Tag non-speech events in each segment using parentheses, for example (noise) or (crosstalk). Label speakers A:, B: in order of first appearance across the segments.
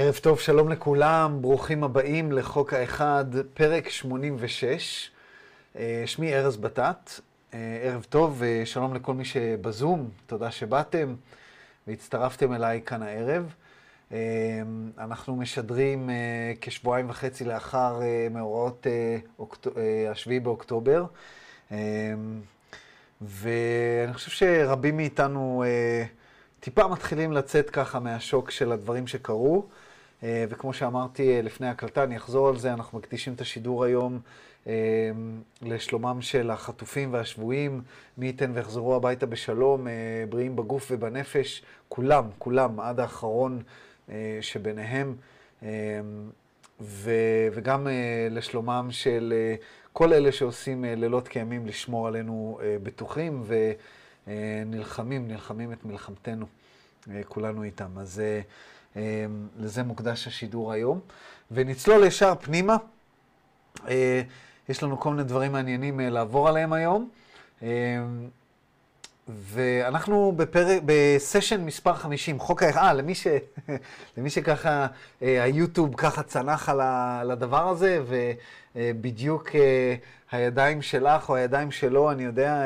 A: ערב טוב, שלום לכולם, ברוכים הבאים לחוק האחד, פרק 86. אה, שמי ארז בטט, אה, ערב טוב ושלום לכל מי שבזום, תודה שבאתם והצטרפתם אליי כאן הערב. אה, אנחנו משדרים כשבועיים וחצי לאחר מאורעות השביעי באוקטובר, ואני חושב שרבים מאיתנו טיפה מתחילים לצאת ככה מהשוק של הדברים שקרו. אה, וכמו שאמרתי אה, לפני הקלטה, אני אחזור על זה, אנחנו מקדישים את השידור היום אה, לשלומם של החטופים והשבויים, מי ייתן ויחזרו הביתה בשלום, בריאים בגוף ובנפש, כולם, כולם, עד האחרון שביניהם, וגם לשלומם של כל אלה שעושים לילות כימים לשמור עלינו בטוחים ונלחמים, נלחמים את מלחמתנו, כולנו איתם. אז לזה מוקדש השידור היום. ונצלול ישר פנימה. אה, יש לנו כל מיני דברים מעניינים אה, לעבור עליהם היום. אמ, ואנחנו בפרק, בסשן מספר 50, חוק ה... אה, למי, ש... (laughs) למי שככה, אה, היוטיוב ככה צנח על הדבר הזה, ובדיוק הידיים שלך או הידיים שלו, אני יודע,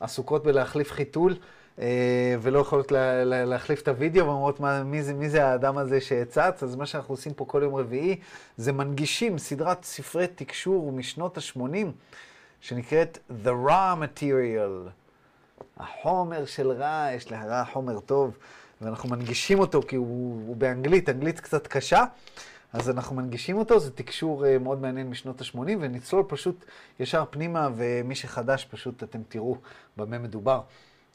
A: עסוקות בלהחליף חיתול. אה, ולא יכולות לה, לה, להחליף את הוידאו, ואומרות מי, זה, מי זה האדם הזה שצץ, אז מה שאנחנו עושים פה כל יום רביעי, זה מנגישים סדרת ספרי תקשור משנות ה-80, שנקראת The Raw Material. החומר של רע, יש להרע חומר טוב, ואנחנו מנגישים אותו כי הוא, הוא באנגלית, אנגלית קצת קשה. אז אנחנו מנגישים אותו, זה תקשור uh, מאוד מעניין משנות ה-80, ונצלול פשוט ישר פנימה, ומי שחדש פשוט אתם תראו במה מדובר.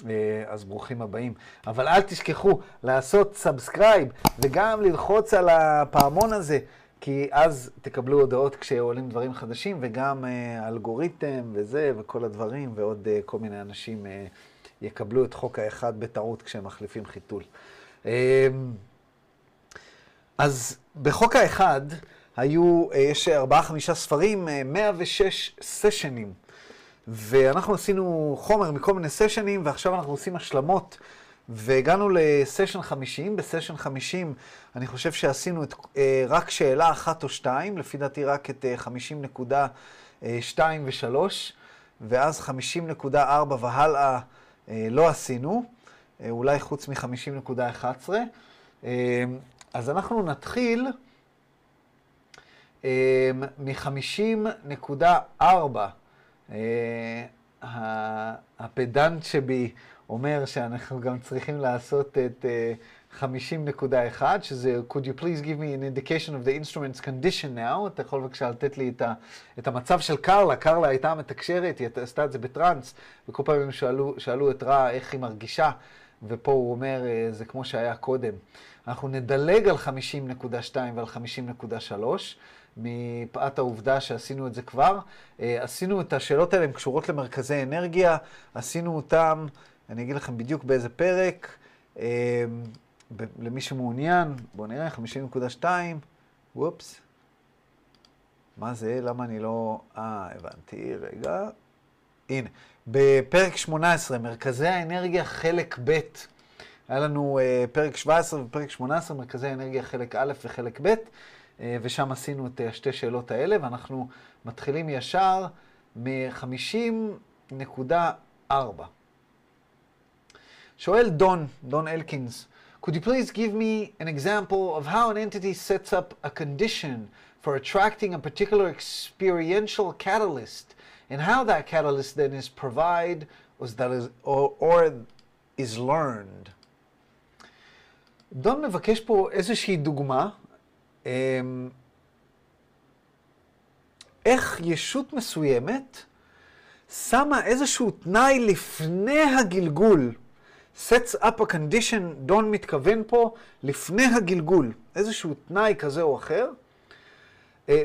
A: אה, אז ברוכים הבאים. אבל אל תשכחו לעשות subscribe וגם ללחוץ על הפעמון הזה, כי אז תקבלו הודעות כשעולים דברים חדשים, וגם uh, אלגוריתם וזה, וכל הדברים, ועוד uh, כל מיני אנשים יקבלו את חוק האחד בטעות כשהם מחליפים חיתול. אז בחוק האחד היו, יש ארבעה-חמישה ספרים, uh, 106 סשנים. ואנחנו עשינו חומר מכל מיני סשנים, ועכשיו אנחנו עושים השלמות, והגענו לסשן 50. בסשן 50 אני חושב שעשינו את, אה, רק שאלה אחת או שתיים, לפי דעתי רק את 50.2 ו-3, ואז 50.4 והלאה אה, לא עשינו, אה, אולי חוץ מ-50.11. אז אנחנו נתחיל מ-50.4. אה, הפדנט שבי אומר שאנחנו גם צריכים לעשות את 50.1, אה, שזה could you please give me an indication of the instrument's condition now, אתה יכול בבקשה לתת לי את, ה, את המצב של קרלה, קרלה הייתה מתקשרת, היא עשתה את זה בטראנס, וכל פעם הם שאלו, שאלו את רע איך היא מרגישה, ופה הוא אומר, אה, זה כמו שהיה קודם. אנחנו נדלג על 50.2 ועל 50.3. מפאת העובדה שעשינו את זה כבר. אה, עשינו את השאלות האלה, הן קשורות למרכזי אנרגיה, עשינו אותן, אני אגיד לכם בדיוק באיזה פרק, אה, למי שמעוניין, בואו נראה, 50.2, וופס. מה זה? למה אני לא... אה, הבנתי, רגע. הנה, בפרק 18, מרכזי האנרגיה חלק ב', היה לנו uh, פרק 17 ופרק 18, מרכזי האנרגיה חלק א' וחלק ב'. אה, ושם עשינו את השתי שאלות האלה, ואנחנו מתחילים ישר מ-50.4. שואל דון, דון אלקינס, could you please give me an example of how an entity sets up a condition for attracting a particular experiential catalyst, and how that catalyst then is provided or, or, is learned? דון מבקש פה איזושהי דוגמה אמ, איך ישות מסוימת שמה איזשהו תנאי לפני הגלגול. sets up a condition, דון מתכוון פה, לפני הגלגול, איזשהו תנאי כזה או אחר,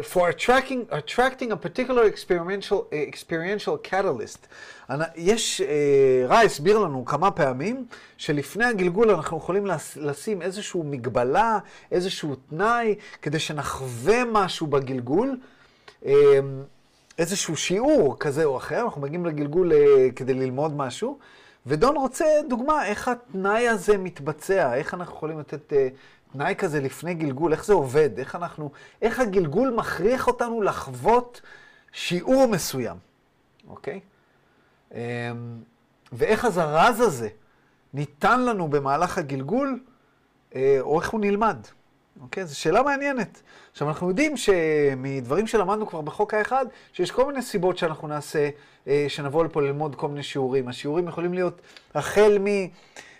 A: for attracting, attracting a particular experiential, uh, experiential catalyst. יש, uh, רע הסביר לנו כמה פעמים, שלפני הגלגול אנחנו יכולים לשים איזושהי מגבלה, איזשהו תנאי, כדי שנחווה משהו בגלגול, uh, איזשהו שיעור כזה או אחר, אנחנו מגיעים לגלגול uh, כדי ללמוד משהו, ודון רוצה דוגמה איך התנאי הזה מתבצע, איך אנחנו יכולים לתת uh, תנאי כזה לפני גלגול, איך זה עובד, איך אנחנו, איך הגלגול מכריח אותנו לחוות שיעור מסוים, אוקיי? Um, ואיך הזרז הזה ניתן לנו במהלך הגלגול, uh, או איך הוא נלמד. אוקיי? זו שאלה מעניינת. עכשיו, אנחנו יודעים שמדברים שלמדנו כבר בחוק האחד, שיש כל מיני סיבות שאנחנו נעשה, אה, שנבוא לפה ללמוד כל מיני שיעורים. השיעורים יכולים להיות החל מ...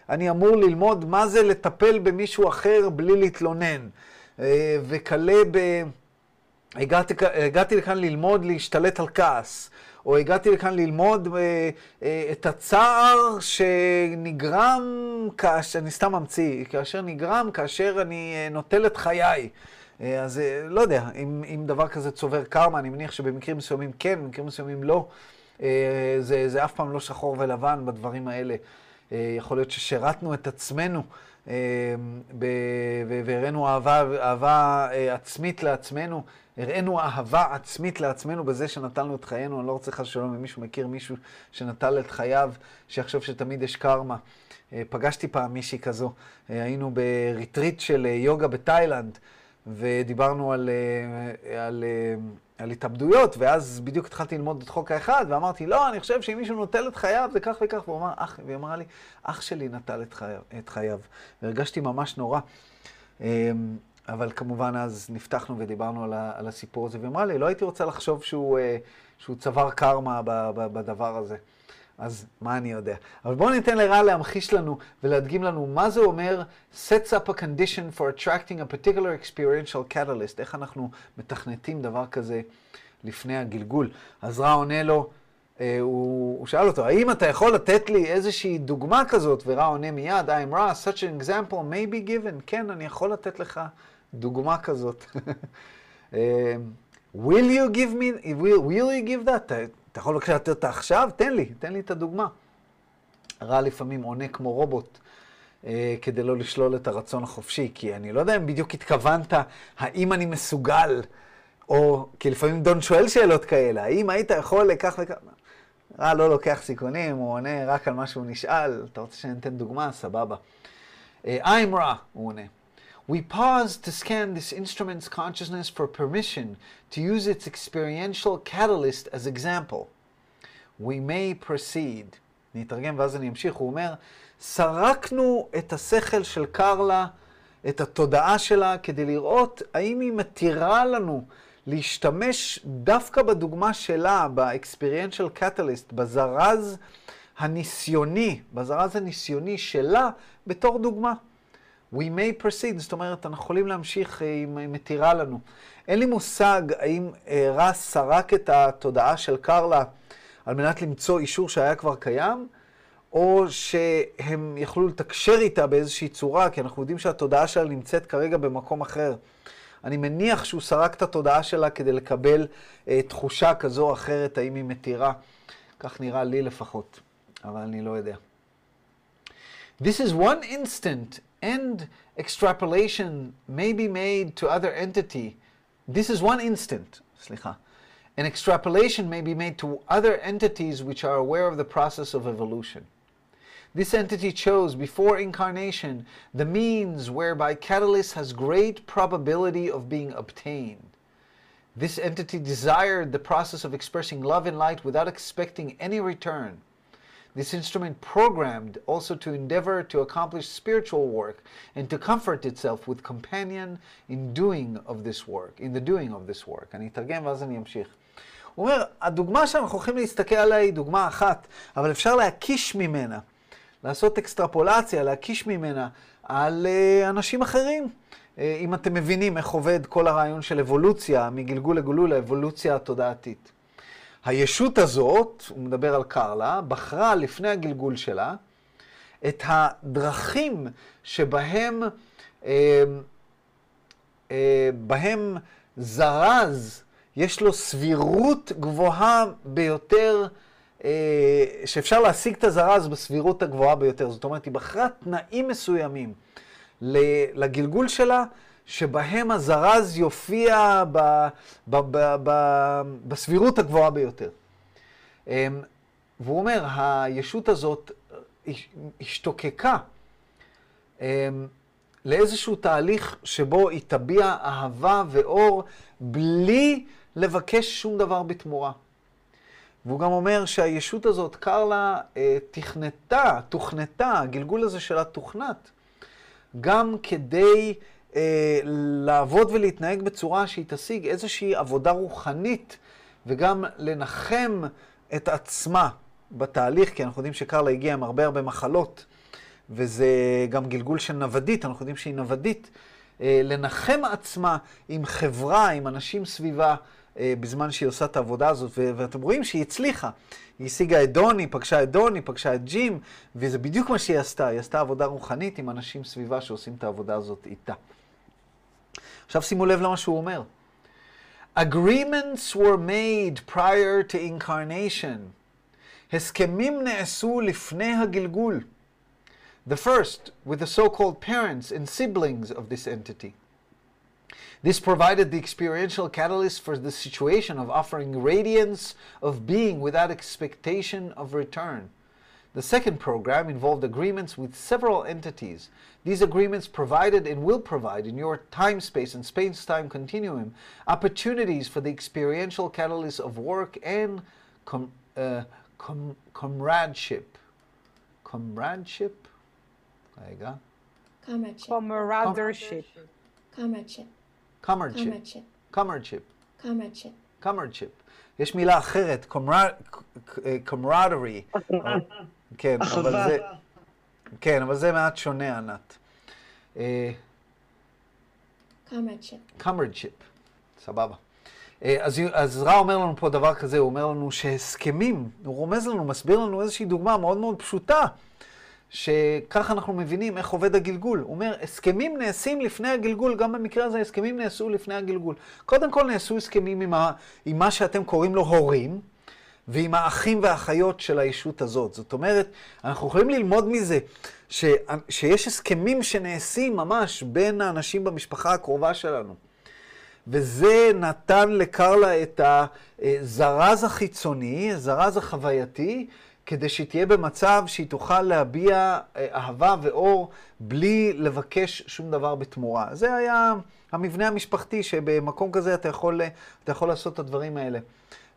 A: אני אמור ללמוד מה זה לטפל במישהו אחר בלי להתלונן. אה, וכלה ב... הגעתי, הגעתי לכאן ללמוד להשתלט על כעס. או הגעתי לכאן ללמוד אה, אה, את הצער שנגרם, כאשר, אני סתם ממציא, כאשר נגרם, כאשר אני נוטל את חיי. אז לא יודע, אם, אם דבר כזה צובר קרמה, אני מניח שבמקרים מסוימים כן, במקרים מסוימים לא. זה, זה אף פעם לא שחור ולבן בדברים האלה. אה, יכול להיות ששירתנו את עצמנו אה, והראינו אהבה, אהבה אה, עצמית לעצמנו הראינו אהבה עצמית לעצמנו בזה שנטלנו את חיינו. אני לא רוצה חס ושלום אם מישהו מכיר מישהו שנטל את חייו, שיחשוב שתמיד יש קרמה. פגשתי פעם מישהי כזו, היינו בריטריט של יוגה בתאילנד, ודיברנו על, על, על התאבדויות, ואז בדיוק התחלתי ללמוד את חוק האחד, ואמרתי, לא, אני חושב שאם מישהו נוטל את חייו זה כך וכך, והוא אמר, אח, והיא אמרה לי, אח שלי נטל את חייו, את חייו. והרגשתי ממש נורא. אבל כמובן אז נפתחנו ודיברנו על, ה, על הסיפור הזה, והיא אמרה לי, לא הייתי רוצה לחשוב שהוא, אה, שהוא צבר קרמה בדבר הזה. אז מה אני יודע? אבל בואו ניתן לרע להמחיש לנו ולהדגים לנו מה זה אומר sets up a condition for attracting a particular experiential catalyst, איך אנחנו מתכנתים דבר כזה לפני הגלגול. אז רע עונה לו, אה, הוא, הוא שאל אותו, האם אתה יכול לתת לי איזושהי דוגמה כזאת? ורע עונה מיד, I'm רע, such an example may be given. כן, אני יכול לתת לך דוגמה כזאת. (laughs) אה, will you give me, will, will you give that? אתה, יכול בבקשה לתת אותה עכשיו? תן לי, תן לי את הדוגמה. רע לפעמים עונה כמו רובוט. uh, כדי לא לשלול את הרצון החופשי, כי אני לא יודע אם בדיוק התכוונת, האם אני מסוגל, או, כי לפעמים דון שואל שאלות כאלה, האם היית יכול לכך וכך, רע לא לוקח סיכונים, הוא עונה רק על מה שהוא נשאל, אתה רוצה שאני אתן דוגמה? סבבה. Uh, I'm רע, הוא עונה. We pause to scan this instrument's consciousness for permission to use its experiential catalyst as example. We may proceed. אני אתרגם ואז אני אמשיך. הוא אומר, סרקנו את השכל של קרלה, את התודעה שלה, כדי לראות האם היא מתירה לנו להשתמש דווקא בדוגמה שלה, ב-experiential catalyst, בזרז הניסיוני, בזרז הניסיוני שלה, בתור דוגמה. We may proceed, זאת אומרת, אנחנו יכולים להמשיך אם היא מתירה לנו. אין לי מושג האם אה, רס סרק את התודעה של קרלה על מנת למצוא אישור שהיה כבר קיים, או שהם יכלו לתקשר איתה באיזושהי צורה, כי אנחנו יודעים שהתודעה שלה נמצאת כרגע במקום אחר. אני מניח שהוא סרק את התודעה שלה כדי לקבל אה, תחושה כזו או אחרת, האם היא מתירה. כך נראה לי לפחות, אבל אני לא יודע. This is one instant and extrapolation may be made to other entity. This is one instant, slicha. An extrapolation may be made to other entities which are aware of the process of evolution. This entity chose before incarnation the means whereby catalyst has great probability of being obtained. This entity desired the process of expressing love and light without expecting any return. This instrument programmed also to endeavor to accomplish spiritual work and to comfort itself with companion in doing of this work, in the doing of this work. אני אתרגם ואז אני אמשיך. הוא אומר, הדוגמה שאנחנו הולכים להסתכל עליה היא דוגמה אחת, אבל אפשר להקיש ממנה, לעשות אקסטרפולציה, להקיש ממנה על uh, אנשים אחרים. Uh, אם אתם מבינים איך עובד כל הרעיון של אבולוציה, מגלגול לגלול, האבולוציה התודעתית. הישות הזאת, הוא מדבר על קרלה, בחרה לפני הגלגול שלה את הדרכים שבהם אה, אה, בהם זרז, יש לו סבירות גבוהה ביותר, אה, שאפשר להשיג את הזרז בסבירות הגבוהה ביותר. זאת אומרת, היא בחרה תנאים מסוימים לגלגול שלה, שבהם הזרז יופיע ב, ב, ב, ב, בסבירות הגבוהה ביותר. אמ, והוא אומר, הישות הזאת השתוקקה לאיזשהו תהליך שבו היא תביע אהבה ואור בלי לבקש שום דבר בתמורה. והוא גם אומר שהישות הזאת, קרלה, אה, תכנתה, תוכנתה, הגלגול הזה שלה תוכנת, גם כדי אה, לעבוד ולהתנהג בצורה שהיא תשיג איזושהי עבודה רוחנית, וגם לנחם את עצמה בתהליך, כי אנחנו יודעים שקרלה הגיעה עם הרבה הרבה מחלות, וזה גם גלגול של נוודית, אנחנו יודעים שהיא נוודית, אה, לנחם עצמה עם חברה, עם אנשים סביבה. אה, בזמן שהיא עושה את העבודה הזאת, ואתם רואים שהיא הצליחה. היא השיגה את דוני, היא פגשה את דוני, פגשה את ג'ים, וזה בדיוק מה שהיא עשתה. היא עשתה עבודה רוחנית עם אנשים סביבה שעושים את העבודה הזאת איתה. עכשיו שימו לב למה שהוא אומר. Agreements were made prior to incarnation. הסכמים נעשו לפני הגלגול. The first, with the so-called parents and siblings of this entity. This provided the experiential catalyst for the situation of offering radiance of being without expectation of return. The second program involved agreements with several entities. These agreements provided and will provide in your time space and space time continuum opportunities for the experiential catalyst of work and com, uh, com, comradeship. Comradeship?
B: Comradeship.
C: Comradeship.
B: Comradeship.
A: comradeship. comradeship.
B: comradeship.
A: comradeship. יש מילה אחרת, camaraderie. (laughs) כן, אבל זה... כן, אבל זה מעט שונה, ענת.
B: comradeship.
A: comradeship, סבבה. אז, אז רע אומר לנו פה דבר כזה, הוא אומר לנו שהסכמים, הוא רומז לנו, מסביר לנו איזושהי דוגמה מאוד מאוד פשוטה. שככה אנחנו מבינים איך עובד הגלגול. הוא אומר, הסכמים נעשים לפני הגלגול, גם במקרה הזה הסכמים נעשו לפני הגלגול. קודם כל נעשו הסכמים עם, ה, עם מה שאתם קוראים לו הורים, ועם האחים והאחיות של הישות הזאת. זאת אומרת, אנחנו יכולים ללמוד מזה ש, שיש הסכמים שנעשים ממש בין האנשים במשפחה הקרובה שלנו. וזה נתן לקרלה את הזרז החיצוני, הזרז החווייתי, כדי שהיא תהיה במצב שהיא תוכל להביע אה, אהבה ואור בלי לבקש שום דבר בתמורה. זה היה המבנה המשפחתי, שבמקום כזה אתה יכול, אתה יכול לעשות את הדברים האלה.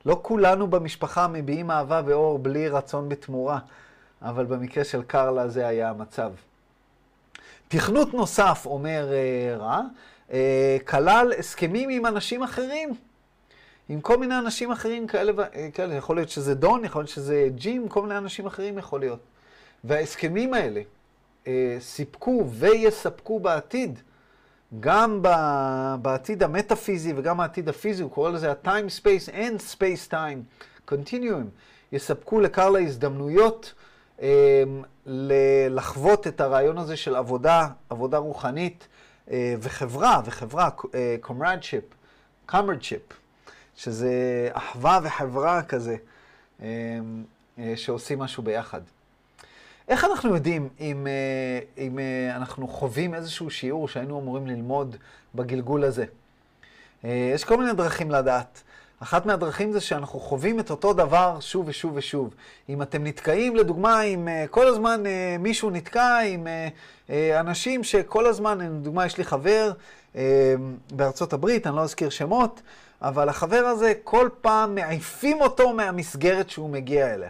A: לא כולנו במשפחה מביעים אהבה ואור בלי רצון בתמורה, אבל במקרה של קרלה זה היה המצב. תכנות נוסף, אומר uh, רע, uh, כלל הסכמים עם אנשים אחרים. עם כל מיני אנשים אחרים כאלה, כאלה, יכול להיות שזה דון, יכול להיות שזה ג'ים, כל מיני אנשים אחרים יכול להיות. וההסכמים האלה אה, סיפקו ויספקו בעתיד, גם בעתיד המטאפיזי וגם בעתיד הפיזי, הוא קורא לזה ה-time space and space time continuum, יספקו לקרלה הזדמנויות אה, לחוות את הרעיון הזה של עבודה, עבודה רוחנית אה, וחברה, וחברה, אה, comradeship, comradeship. שזה אחווה וחברה כזה, אמ, אה, שעושים משהו ביחד. איך אנחנו יודעים אם, אה, אם אה, אנחנו חווים איזשהו שיעור שהיינו אמורים ללמוד בגלגול הזה? יש כל מיני דרכים לדעת. אחת מהדרכים זה שאנחנו חווים את אותו דבר שוב ושוב ושוב. אם אתם נתקעים, לדוגמה, אם כל הזמן מישהו נתקע עם אנשים שכל הזמן, לדוגמה, יש לי חבר בארצות הברית, אני לא אזכיר שמות, אבל החבר הזה, כל פעם מעיפים אותו מהמסגרת שהוא מגיע אליה.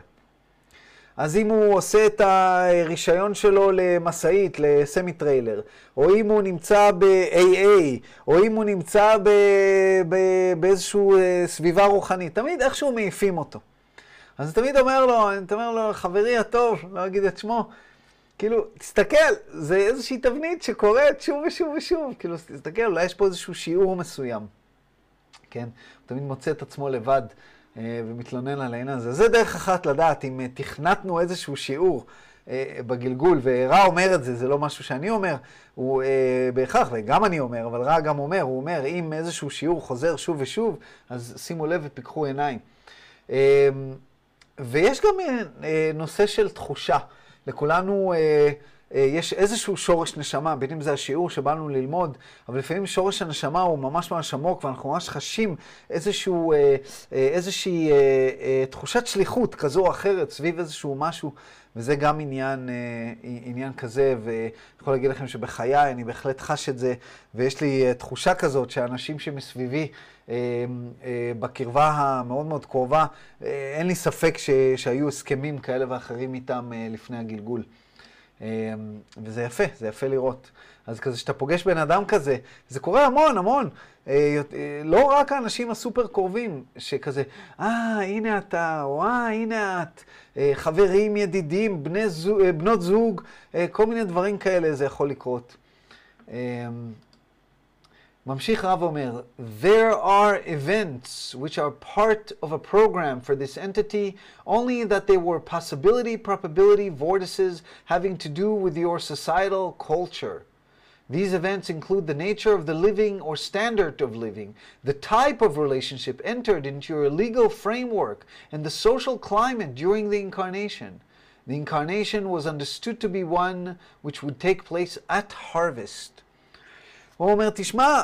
A: אז אם הוא עושה את הרישיון שלו למשאית, לסמי טריילר, או אם הוא נמצא ב-AA, או אם הוא נמצא באיזושהי אה, סביבה רוחנית, תמיד איכשהו מעיפים אותו. אז תמיד אומר לו, אני אומר לו, חברי הטוב, לא אגיד את שמו, כאילו, תסתכל, זה איזושהי תבנית שקורית שוב ושוב ושוב. כאילו, תסתכל, אולי יש פה איזשהו שיעור מסוים. כן? הוא תמיד מוצא את עצמו לבד ומתלונן על העניין הזה. זה דרך אחת לדעת אם אה, תכנתנו איזשהו שיעור אה, בגלגול, ורע אומר את זה, זה לא משהו שאני אומר, הוא אה, בהכרח, וגם אני אומר, אבל רע גם אומר, הוא אומר, אם איזשהו שיעור חוזר שוב ושוב, אז שימו לב ופיקחו עיניים. אה, ויש גם אה, נושא של תחושה. לכולנו, אה, אה, יש איזשהו שורש נשמה, בין אם זה השיעור שבאנו ללמוד, אבל לפעמים שורש הנשמה הוא ממש ממש עמוק, ואנחנו ממש חשים איזשהו, אה, אה, איזושהי אה, אה, תחושת שליחות כזו או אחרת סביב איזשהו משהו, וזה גם עניין, אה, עניין כזה, ואני יכול להגיד לכם שבחיי אני בהחלט חש את זה, ויש לי אה, תחושה כזאת שאנשים שמסביבי, אה, אה, בקרבה המאוד מאוד קרובה, אה, אין לי ספק ש, שהיו הסכמים כאלה ואחרים איתם אה, לפני הגלגול. אה, וזה יפה, זה יפה לראות. אז כזה שאתה פוגש בן אדם כזה, זה קורה המון, המון. אה, אה, לא רק האנשים הסופר קרובים, שכזה, אה, הנה אתה, או אה, הנה את, אה, חברים, ידידים, בני זוג, בנות זוג, כל מיני דברים כאלה זה יכול לקרות. אה, ממשיך רב אומר, There are events which are part of a program for this entity, only that they were possibility, probability, vortices having to do with your societal culture. These events include the nature of the living or standard of living, the type of relationship entered into your legal framework, and the social climate during the incarnation. The incarnation was understood to be one which would take place at harvest. הוא אומר, תשמע,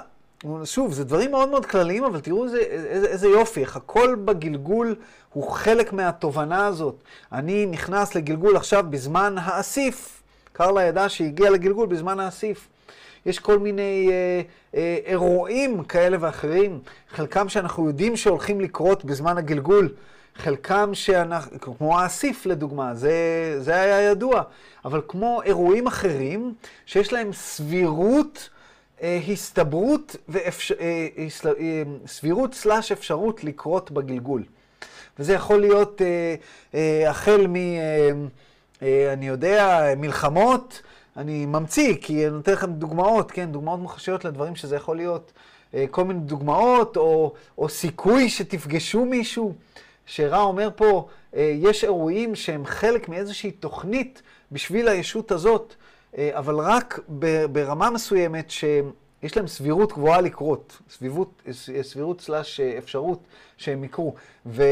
A: שוב, זה דברים מאוד מאוד כלליים, אבל תראו איזה, איזה, איזה יופי, איך הכל בגלגול הוא חלק מהתובנה הזאת. אני נכנס לגלגול עכשיו בזמן האסיף. קרלה ידע שהגיע לגלגול בזמן האסיף. יש כל מיני אה, אה, אירועים כאלה ואחרים, חלקם שאנחנו יודעים שהולכים לקרות בזמן הגלגול, חלקם שאנחנו, כמו האסיף לדוגמה, זה, זה היה ידוע, אבל כמו אירועים אחרים שיש להם סבירות, אה, הסתברות ואפש... אה. אה, סלאש אפשרות לקרות בגלגול. וזה יכול להיות אה, אה, החל מ... אה, אה, אני יודע, מלחמות, אני ממציא, כי אני נותן לכם דוגמאות, כן, דוגמאות מוחשיות לדברים שזה יכול להיות אה, כל מיני דוגמאות, או, או סיכוי שתפגשו מישהו. שרע אומר פה, אה, יש אירועים שהם חלק מאיזושהי תוכנית בשביל הישות הזאת, אה, אבל רק ברמה מסוימת שיש להם סבירות גבוהה לקרות, סבירות, סבירות סלאש אפשרות שהם יקרו. ו...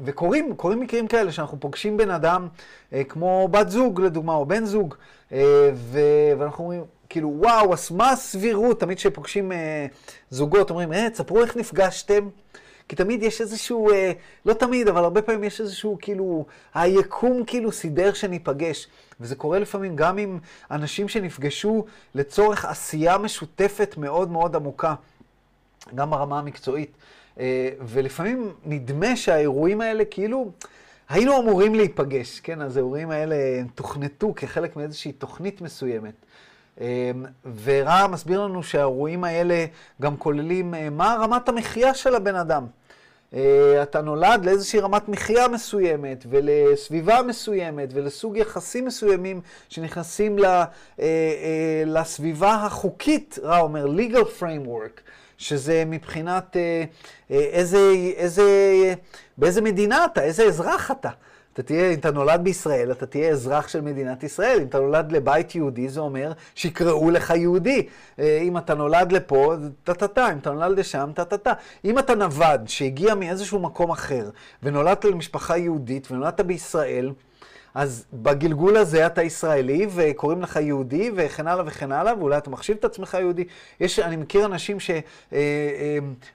A: וקורים, קורים מקרים כאלה שאנחנו פוגשים בן אדם אה, כמו בת זוג לדוגמה, או בן זוג, אה, ו, ואנחנו אומרים, כאילו, וואו, אז מה הסבירות? תמיד כשפוגשים אה, זוגות אומרים, אה, תספרו איך נפגשתם. כי תמיד יש איזשהו, אה, לא תמיד, אבל הרבה פעמים יש איזשהו, כאילו, היקום כאילו סידר שניפגש. וזה קורה לפעמים גם עם אנשים שנפגשו לצורך עשייה משותפת מאוד מאוד עמוקה, גם ברמה המקצועית. אה, ולפעמים נדמה שהאירועים האלה כאילו, היינו אמורים להיפגש, כן? אז האירועים האלה תוכנתו כחלק מאיזושהי תוכנית מסוימת. אה, ורע מסביר לנו שהאירועים האלה גם כוללים אה, מה רמת המחיה של הבן אדם. אתה נולד לאיזושהי רמת מחיה מסוימת, ולסביבה מסוימת, ולסוג יחסים מסוימים שנכנסים לסביבה החוקית, רע אומר, legal framework. שזה מבחינת אה, אה, איזה, איזה, באיזה מדינה אתה, איזה אזרח אתה. אתה תהיה, אם אתה נולד בישראל, אתה תהיה אזרח של מדינת ישראל. אם אתה נולד לבית יהודי, זה אומר שיקראו לך יהודי. אה, אם אתה נולד לפה, טה-טה-טה. אם אתה נולד לשם, טה-טה-טה. אם אתה נווד שהגיע מאיזשהו מקום אחר, ונולדת למשפחה יהודית, ונולדת בישראל, אז בגלגול הזה אתה ישראלי, וקוראים לך יהודי, וכן הלאה וכן הלאה, ואולי אתה מחשיב את עצמך יהודי. יש, אני מכיר אנשים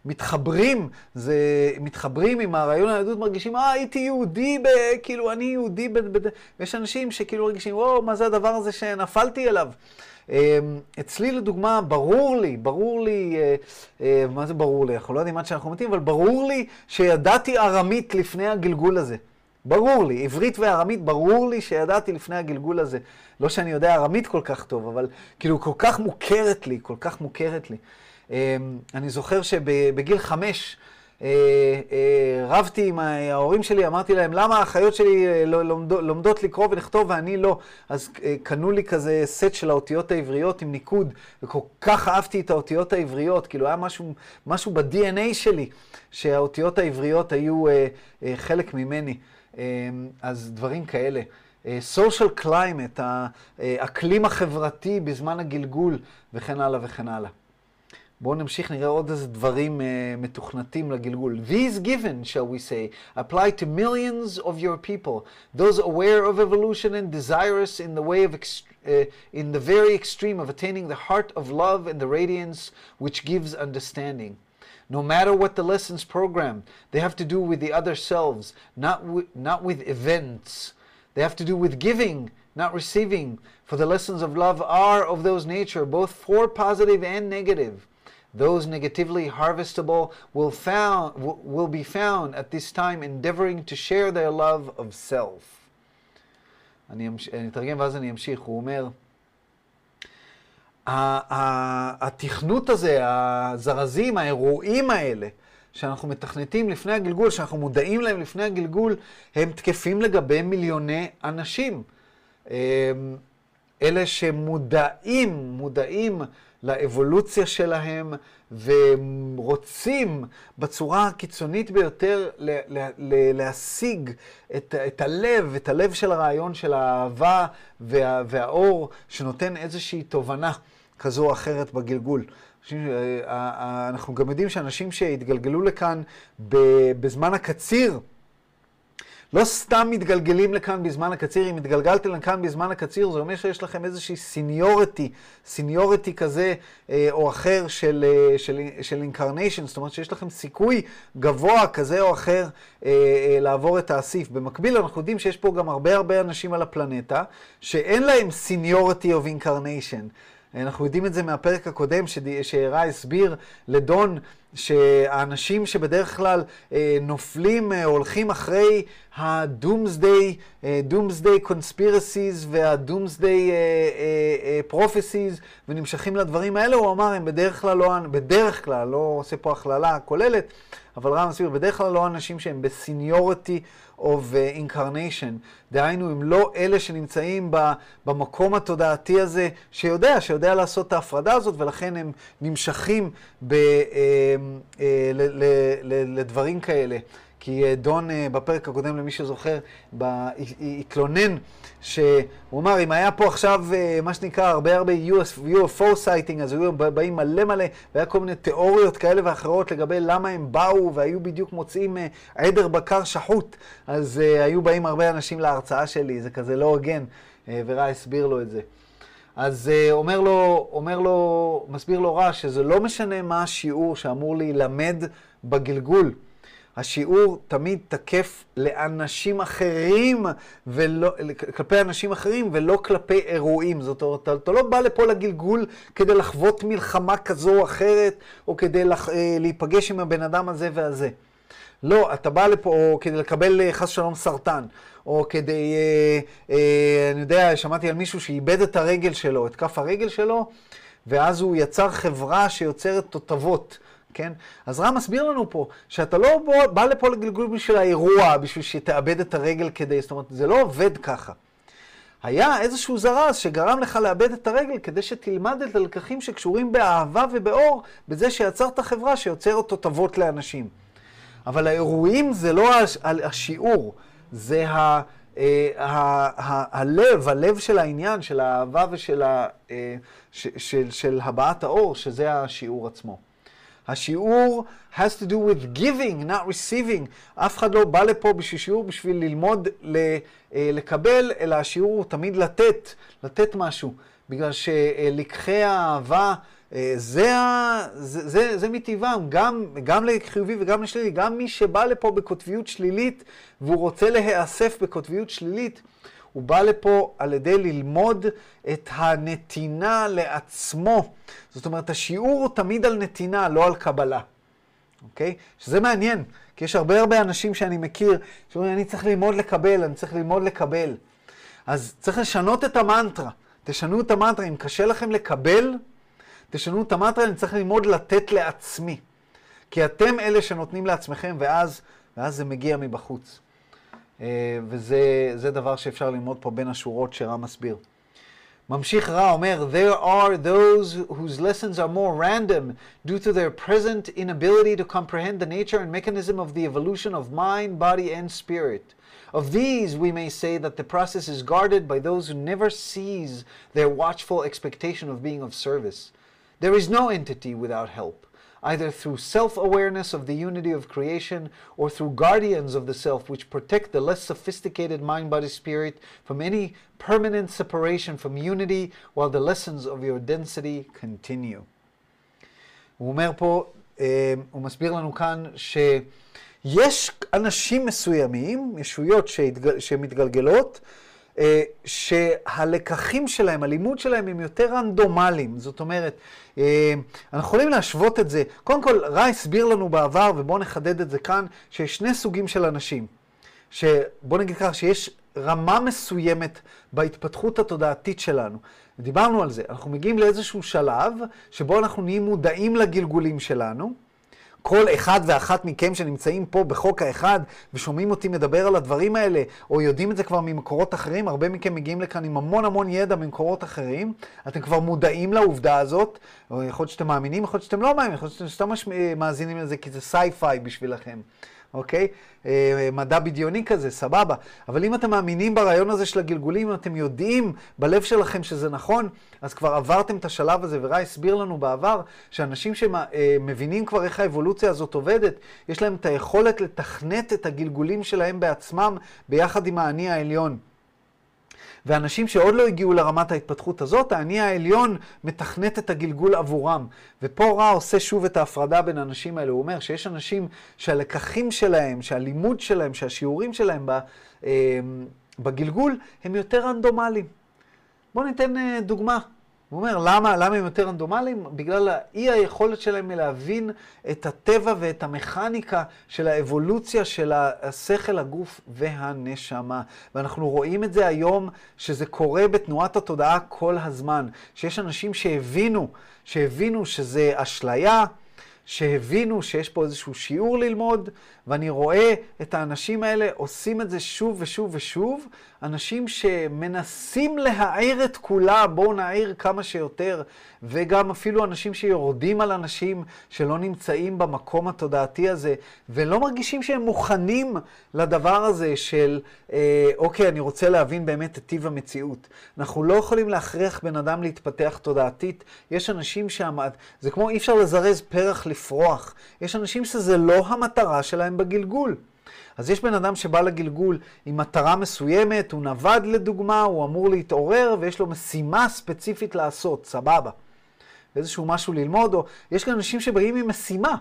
A: שמתחברים, אה, אה, זה, מתחברים עם הרעיון היהדות, מרגישים, אה, הייתי יהודי, ב, כאילו, אני יהודי, ב, ב, ויש אנשים שכאילו מרגישים, וואו, מה זה הדבר הזה שנפלתי אליו? אה, אצלי לדוגמה, ברור לי, ברור לי, מה זה ברור לי? אנחנו לא יודעים עד שאנחנו מתים, אבל ברור לי שידעתי ארמית לפני הגלגול הזה. ברור לי, עברית וארמית, ברור לי שידעתי לפני הגלגול הזה. לא שאני יודע ארמית כל כך טוב, אבל כאילו כל כך מוכרת לי, כל כך מוכרת לי. אמ, אני זוכר שבגיל חמש אה, אה, רבתי עם ההורים שלי, אמרתי להם, למה האחיות שלי אה, לא, לומדות לקרוא ולכתוב ואני לא? אז קנו לי כזה סט של האותיות העבריות עם ניקוד, וכל כך אהבתי את האותיות העבריות, כאילו היה משהו, משהו ב-DNA שלי, שהאותיות העבריות היו חלק ממני. אמ, אז דברים כאלה. אה, social climate, האקלים החברתי בזמן הגלגול, וכן הלאה וכן הלאה. בואו נמשיך, נראה עוד איזה דברים uh, מתוכנתים לגלגול. These given, shall we say, apply to millions of your people, those aware of evolution and desirous in the way of uh, in the very extreme of attaining the heart of love and the radiance which gives understanding. No matter what the lessons program, they have to do with the other selves, not, wi- not with events. They have to do with giving, not receiving. For the lessons of love are of those nature, both for positive and negative. Those negatively harvestable will, found, w- will be found at this time endeavoring to share their love of self. אני, אמש... אני אתרגם ואז אני אמשיך. הוא אומר, ה- ה- התכנות הזה, הזרזים, האירועים האלה, שאנחנו מתכנתים לפני הגלגול, שאנחנו מודעים להם לפני הגלגול, הם תקפים לגבי מיליוני אנשים. אמ, אלה שמודעים, מודעים לאבולוציה שלהם ורוצים בצורה הקיצונית ביותר להשיג את, את הלב, את הלב של הרעיון של האהבה וה, והאור, שנותן איזושהי תובנה כזו או אחרת בגלגול. אנשים, אה, אה, אנחנו גם יודעים שאנשים שהתגלגלו לכאן בזמן הקציר, לא סתם מתגלגלים לכאן בזמן הקציר, אם התגלגלתם לכאן בזמן הקציר, זה אומר שיש לכם איזושהי seniority, seniority כזה אה, או אחר של, אה, של, של incarnation, זאת אומרת שיש לכם סיכוי גבוה כזה או אחר אה, אה, לעבור את האסיף. במקביל, אנחנו יודעים שיש פה גם הרבה הרבה אנשים על הפלנטה, שאין להם סיניוריטי of incarnation. אנחנו יודעים את זה מהפרק הקודם, שהראה הסביר לדון שהאנשים שבדרך כלל אה, נופלים, אה, הולכים אחרי ה-Doomsday, אה, Doomsday Conspiracies וה-Doomsday אה, אה, אה, ונמשכים לדברים האלה, הוא אמר, הם בדרך כלל לא, בדרך כלל, לא עושה פה הכללה כוללת, אבל רא מסביר, בדרך כלל לא אנשים שהם ב seniority of uh, incarnation. דהיינו, הם לא אלה שנמצאים במקום התודעתי הזה, שיודע, שיודע לעשות את ההפרדה הזאת, ולכן הם נמשכים ב, אה, אה, לדברים כאלה. כי אה, דון אה, בפרק הקודם, למי שזוכר, ב- התלונן שהוא אמר, אם היה פה עכשיו אה, מה שנקרא הרבה הרבה UFO sighting, אז היו באים מלא מלא, והיה כל מיני תיאוריות כאלה ואחרות לגבי למה הם באו, והיו בדיוק מוצאים אה, עדר בקר שחוט, אז אה, היו באים הרבה אנשים להרצאה שלי, זה כזה לא הוגן, אה, ורע הסביר לו את זה. אז uh, אומר לו, אומר לו, מסביר לו רע שזה לא משנה מה השיעור שאמור להילמד בגלגול. השיעור תמיד תקף לאנשים אחרים, ולא, כלפי אנשים אחרים ולא כלפי אירועים. זאת אומרת, אתה, אתה לא בא לפה לגלגול כדי לחוות מלחמה כזו או אחרת, או כדי לח, אה, להיפגש עם הבן אדם הזה והזה. לא, אתה בא לפה כדי לקבל אה, חס שלום סרטן, או כדי, אה, אה, אני יודע, שמעתי על מישהו שאיבד את הרגל שלו, את כף הרגל שלו, ואז הוא יצר חברה שיוצרת תותבות. כן? אז רם מסביר לנו פה שאתה לא בוא, בא לפה לגלגול בשביל האירוע, בשביל שתאבד את הרגל כדי, זאת אומרת, זה לא עובד ככה. היה איזשהו זרז שגרם לך לאבד את הרגל כדי שתלמד את הלקחים שקשורים באהבה ובאור, בזה שיצרת חברה שיוצרת תותבות לאנשים. אבל האירועים זה לא הש- השיעור, זה ה... אה, ה- הלב, הלב של העניין, של האהבה ושל ה- אה, ש- של, של הבעת האור, שזה השיעור עצמו. השיעור has to do with giving, not receiving. אף אחד לא בא לפה בשביל שיעור בשביל ללמוד אה, לקבל, אלא השיעור הוא תמיד לתת, לתת משהו. בגלל שלקחי האהבה, אה, זה, ה- זה, זה, זה מטבעם, גם, גם לחיובי וגם לשלילי. גם מי שבא לפה בקוטביות שלילית והוא רוצה להיאסף בקוטביות שלילית, הוא בא לפה על ידי ללמוד את הנתינה לעצמו. זאת אומרת, השיעור הוא תמיד על נתינה, לא על קבלה. אוקיי? שזה מעניין, כי יש הרבה הרבה אנשים שאני מכיר, שאומרים, אני צריך ללמוד לקבל, אני צריך ללמוד לקבל. אז צריך לשנות את המנטרה. תשנו את המנטרה. אם קשה לכם לקבל, תשנו את המנטרה, אני צריך ללמוד לתת לעצמי. כי אתם אלה שנותנים לעצמכם, ואז, ואז זה מגיע מבחוץ. אה, וזה זה דבר שאפשר ללמוד פה בין השורות שרם מסביר. ממשיך רע אומר, There are those whose lessons are more random due to their present inability to comprehend the nature and mechanism of the evolution of mind, body, and spirit. Of these, we may say that the process is guarded by those who never cease their watchful expectation of being of service. There is no entity without help. either through self-awareness of the unity of creation or through guardians of the self which protect the less sophisticated mind, body, spirit from any permanent separation from unity while the lessons of your density continue. הוא אומר פה, אה, הוא מסביר לנו כאן שיש אנשים מסוימים, ישויות שהתג... שמתגלגלות, אה, שהלקחים שלהם, הלימוד שלהם הם יותר רנדומליים. זאת אומרת, אה, אנחנו יכולים להשוות את זה. קודם כל, רע הסביר לנו בעבר, ובואו נחדד את זה כאן, שיש שני סוגים של אנשים. שבוא נגיד ככה, שיש רמה מסוימת בהתפתחות התודעתית שלנו. דיברנו על זה, אנחנו מגיעים לאיזשהו שלב שבו אנחנו נהיים מודעים לגלגולים שלנו. כל אחד ואחת מכם שנמצאים פה בחוק האחד ושומעים אותי מדבר על הדברים האלה, או יודעים את זה כבר ממקורות אחרים, הרבה מכם מגיעים לכאן עם המון המון ידע ממקורות אחרים, אתם כבר מודעים לעובדה הזאת, יכול להיות שאתם מאמינים, יכול להיות שאתם לא מאמינים, יכול להיות שאתם סתם מאזינים לזה כי זה sci-fi בשבילכם. אוקיי? אה, מדע בדיוני כזה, סבבה. אבל אם אתם מאמינים ברעיון הזה של הגלגולים, אם אתם יודעים בלב שלכם שזה נכון, אז כבר עברתם את השלב הזה, ורע הסביר לנו בעבר, שאנשים שמבינים כבר איך האבולוציה הזאת עובדת, יש להם את היכולת לתכנת את הגלגולים שלהם בעצמם ביחד עם האני העליון. ואנשים שעוד לא הגיעו לרמת ההתפתחות הזאת, האני העליון מתכנת את הגלגול עבורם. ופה רע עושה שוב את ההפרדה בין האנשים האלה. הוא אומר שיש אנשים שהלקחים שלהם, שהלימוד שלהם, שהשיעורים שלהם בגלגול, הם יותר רנדומליים. בואו ניתן אה, דוגמה. הוא אומר, למה, למה הם יותר רנדומליים? בגלל האי היכולת שלהם להבין את הטבע ואת המכניקה של האבולוציה של השכל, הגוף והנשמה. ואנחנו רואים את זה היום, שזה קורה בתנועת התודעה כל הזמן. שיש אנשים שהבינו, שהבינו שזה אשליה, שהבינו שיש פה איזשהו שיעור ללמוד, ואני רואה את האנשים האלה עושים את זה שוב ושוב ושוב, אנשים שמנסים להעיר את כולם, בואו נעיר כמה שיותר, וגם אפילו אנשים שיורדים על אנשים שלא נמצאים במקום התודעתי הזה, ולא מרגישים שהם מוכנים לדבר הזה של, אה, אוקיי, אני רוצה להבין באמת את טיב המציאות. אנחנו לא יכולים להכריח בן אדם להתפתח תודעתית. יש אנשים שעמד, זה כמו אי אפשר לזרז פרח לפרוח. יש אנשים שזה לא המטרה שלהם בגלגול. אז יש בן אדם שבא לגלגול עם מטרה מסוימת, הוא נווד לדוגמה, הוא אמור להתעורר ויש לו משימה ספציפית לעשות, סבבה. איזשהו משהו ללמוד, או יש כאן אנשים שבאים עם משימה,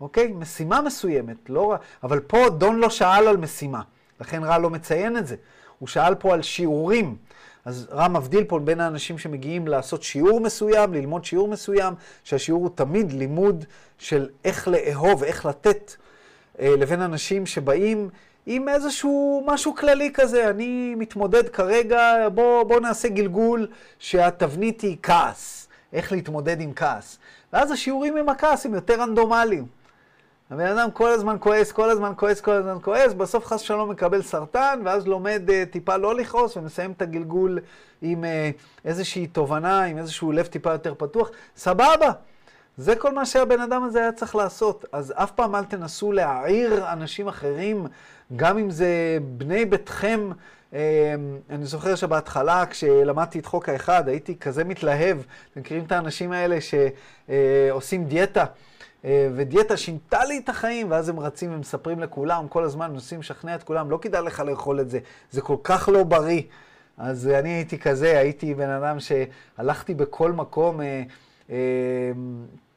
A: אוקיי? משימה מסוימת, לא רע, אבל פה דון לא שאל על משימה, לכן רע לא מציין את זה. הוא שאל פה על שיעורים. אז רע מבדיל פה בין האנשים שמגיעים לעשות שיעור מסוים, ללמוד שיעור מסוים, שהשיעור הוא תמיד לימוד של איך לאהוב, איך לתת אה, לבין אנשים שבאים עם איזשהו משהו כללי כזה. אני מתמודד כרגע, בוא, בוא נעשה גלגול שהתבנית היא כעס. איך להתמודד עם כעס. ואז השיעורים עם הכעס הם יותר רנדומליים. הבן אדם כל הזמן כועס, כל הזמן כועס, כל הזמן כועס, בסוף חס ושלום מקבל סרטן, ואז לומד uh, טיפה לא לכעוס, ומסיים את הגלגול עם uh, איזושהי תובנה, עם איזשהו לב טיפה יותר פתוח. סבבה, זה כל מה שהבן אדם הזה היה צריך לעשות. אז אף פעם אל תנסו להעיר אנשים אחרים, גם אם זה בני ביתכם. אמ, אני זוכר שבהתחלה, כשלמדתי את חוק האחד, הייתי כזה מתלהב. אתם מכירים את האנשים האלה שעושים דיאטה, אה, ודיאטה שינתה לי את החיים, ואז הם רצים ומספרים לכולם, כל הזמן מנסים לשכנע את כולם, לא כדאי לך לאכול את זה, זה כל כך לא בריא. אז אני הייתי כזה, הייתי בן אדם שהלכתי בכל מקום. אה, אמ, אה,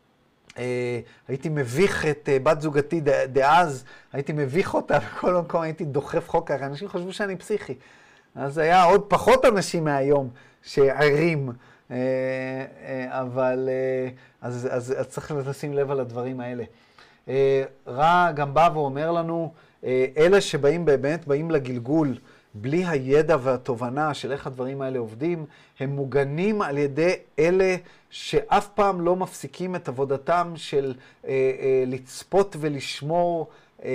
A: הייתי מביך את אה, בת זוגתי דאז, הייתי מביך אותה (laughs) בכל מקום, הייתי דוחף חוק ככה, אנשים חשבו שאני פסיכי. אז היה עוד פחות אנשים מהיום שערים, אה, אבל אז, אז, אז צריך לשים לב על הדברים האלה. רע גם בא ואומר לנו, אלה שבאים באמת, באים לגלגול, בלי הידע והתובנה של איך הדברים האלה עובדים, הם מוגנים על ידי אלה שאף פעם לא מפסיקים את עבודתם של אה, אה, לצפות ולשמור אה,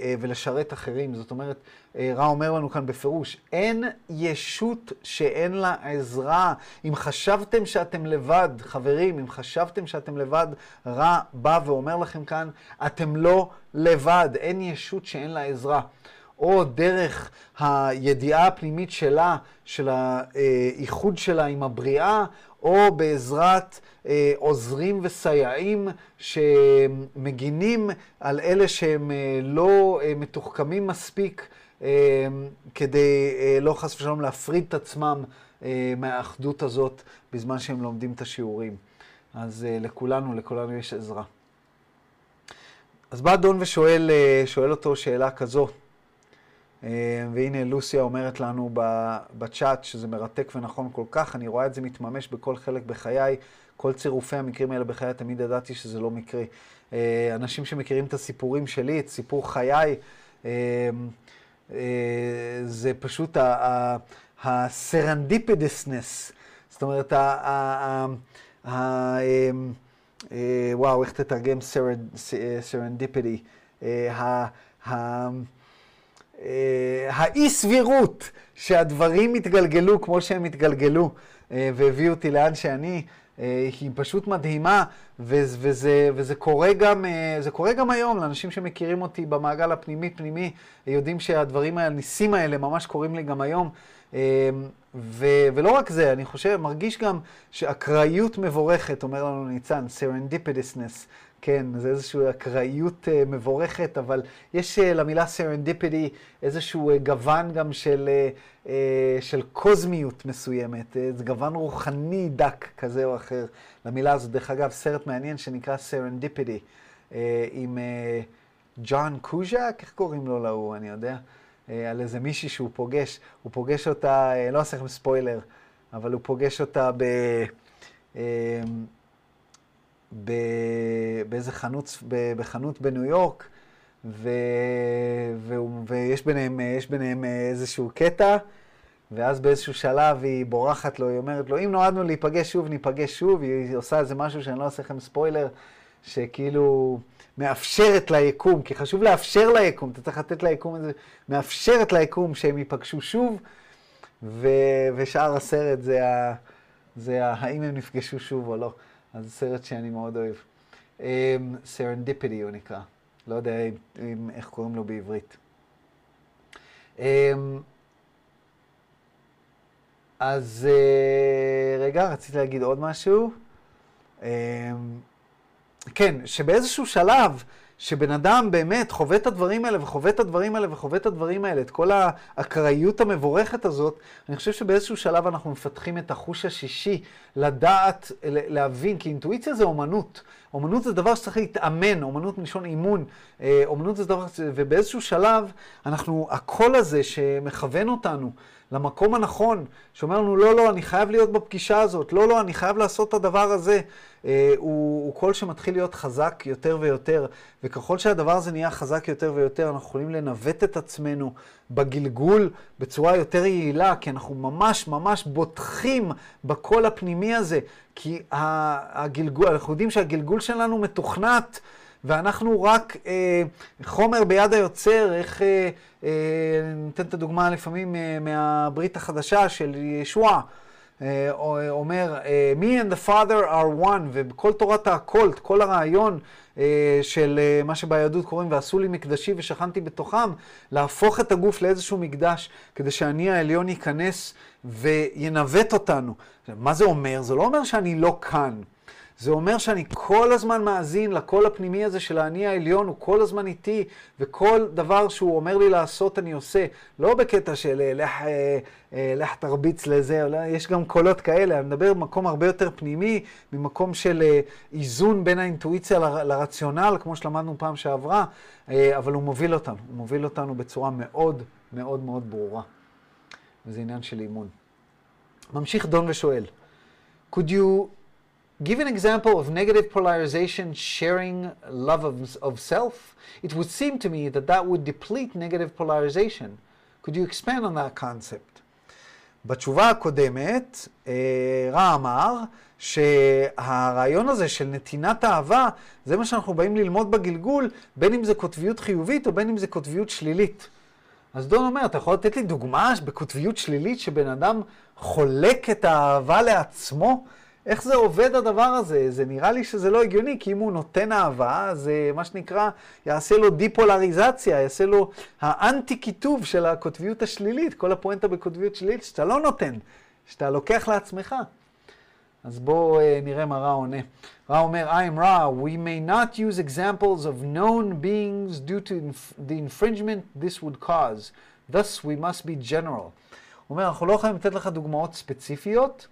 A: אה, ולשרת אחרים. זאת אומרת, אה, רע אומר לנו כאן בפירוש, אין ישות שאין לה עזרה. אם חשבתם שאתם לבד, חברים, אם חשבתם שאתם לבד, רע בא ואומר לכם כאן, אתם לא לבד, אין ישות שאין לה עזרה. או דרך הידיעה הפנימית שלה, של האיחוד שלה עם הבריאה, או בעזרת אה, עוזרים וסייעים שמגינים על אלה שהם אה, לא אה, מתוחכמים מספיק אה, כדי אה, לא חס ושלום להפריד את עצמם אה, מהאחדות הזאת בזמן שהם לומדים את השיעורים. אז אה, לכולנו, לכולנו יש עזרה. אז בא אדון ושואל אה, שואל אותו שאלה כזו, והנה לוסיה אומרת לנו בצ'אט שזה מרתק ונכון כל כך, אני רואה את זה מתממש בכל חלק בחיי, כל צירופי המקרים האלה בחיי, תמיד ידעתי שזה לא מקרי. אה, אנשים שמכירים את הסיפורים שלי, את סיפור חיי, זה פשוט ה-serendipitousness, זאת אומרת, וואו, איך תתרגם serendipity? האי סבירות שהדברים התגלגלו כמו שהם התגלגלו והביאו אותי לאן שאני, היא פשוט מדהימה, וזה, וזה קורה גם, קורה גם היום, לאנשים שמכירים אותי במעגל הפנימי-פנימי, יודעים שהדברים הניסים האלה ממש קורים לי גם היום. ו, ולא רק זה, אני חושב, מרגיש גם שאקראיות מבורכת, אומר לנו ניצן, serendipitousness, כן, זה איזושהי אקראיות uh, מבורכת, אבל יש uh, למילה serendipity איזשהו uh, גוון גם של, של קוזמיות מסוימת, זה גוון רוחני דק כזה או אחר למילה הזאת. דרך אגב, סרט מעניין שנקרא uh, עם ג'ון קוז'ק, איך קוראים לו להוא, אני יודע? אה, על איזה מישהי שהוא פוגש, הוא פוגש אותה, אה, לא אעשה לכם ספוילר, אבל הוא פוגש אותה ב... באיזה חנות. בחנות בניו יורק, ו... ו... ויש ביניהם, ביניהם איזשהו קטע, ואז באיזשהו שלב היא בורחת לו, היא אומרת לו, אם נועדנו להיפגש שוב, ניפגש שוב, היא עושה איזה משהו שאני לא אעשה לכם ספוילר, שכאילו... מאפשרת ליקום, כי חשוב לאפשר ליקום, אתה צריך לתת ליקום איזה, מאפשרת ליקום שהם ייפגשו שוב, ו, ושאר הסרט זה, ה, זה ה, האם הם נפגשו שוב או לא. אז זה סרט שאני מאוד אוהב. serendipity um, הוא נקרא, לא יודע אם, אם, איך קוראים לו בעברית. Um, אז uh, רגע, רציתי להגיד עוד משהו. Um, כן, שבאיזשהו שלב, שבן אדם באמת חווה את הדברים האלה וחווה את הדברים האלה וחווה את הדברים האלה, את כל האקראיות המבורכת הזאת, אני חושב שבאיזשהו שלב אנחנו מפתחים את החוש השישי, לדעת, להבין, כי אינטואיציה זה אומנות. אומנות זה דבר שצריך להתאמן, אומנות מלשון אימון. אה, אומנות זה דבר, ובאיזשהו שלב אנחנו, הקול הזה שמכוון אותנו, למקום הנכון, שאומר לנו, לא, לא, אני חייב להיות בפגישה הזאת, לא, לא, אני חייב לעשות את הדבר הזה, אה, הוא, הוא קול שמתחיל להיות חזק יותר ויותר, וככל שהדבר הזה נהיה חזק יותר ויותר, אנחנו יכולים לנווט את עצמנו בגלגול בצורה יותר יעילה, כי אנחנו ממש ממש בוטחים בקול הפנימי הזה, כי הגלגול, אנחנו יודעים שהגלגול שלנו מתוכנת. ואנחנו רק אה, חומר ביד היוצר, איך, אה, אה, ניתן את הדוגמה לפעמים אה, מהברית החדשה של ישוע, אה, אומר, אה, me and the father are one, ובכל תורת האקולט, כל הרעיון אה, של מה שביהדות קוראים, ועשו לי מקדשי ושכנתי בתוכם, להפוך את הגוף לאיזשהו מקדש, כדי שאני העליון ייכנס וינווט אותנו. מה זה אומר? זה לא אומר שאני לא כאן. זה אומר שאני כל הזמן מאזין לקול הפנימי הזה של האני העליון, הוא כל הזמן איתי, וכל דבר שהוא אומר לי לעשות אני עושה. לא בקטע של אה, לך, אה, אה, לך תרביץ לזה, יש גם קולות כאלה, אני מדבר במקום הרבה יותר פנימי, ממקום של איזון בין האינטואיציה ל, לרציונל, כמו שלמדנו פעם שעברה, אבל הוא מוביל אותנו, הוא מוביל אותנו בצורה מאוד מאוד מאוד ברורה. וזה עניין של אימון. ממשיך דון ושואל, could you Give an example of negative polarization sharing love of, of self. It would seem to me that that would deplete negative polarization. Could you expand on that concept? בתשובה הקודמת, רע אמר שהרעיון הזה של נתינת אהבה, זה מה שאנחנו באים ללמוד בגלגול, בין אם זה קוטביות חיובית או בין אם זה קוטביות שלילית. אז דון אומר, אתה יכול לתת לי דוגמה בקוטביות שלילית שבן אדם חולק את האהבה לעצמו? איך זה עובד הדבר הזה? זה נראה לי שזה לא הגיוני, כי אם הוא נותן אהבה, זה מה שנקרא, יעשה לו דיפולריזציה, יעשה לו האנטי-כיתוב של הקוטביות השלילית, כל הפואנטה בקוטביות שלילית, שאתה לא נותן, שאתה לוקח לעצמך. אז בואו uh, נראה מה רע עונה. רע אומר, I am Ra, we may not use examples of known beings due to inf- the infringement this would cause. Thus we must be general. הוא אומר, אנחנו לא יכולים לתת לך דוגמאות ספציפיות,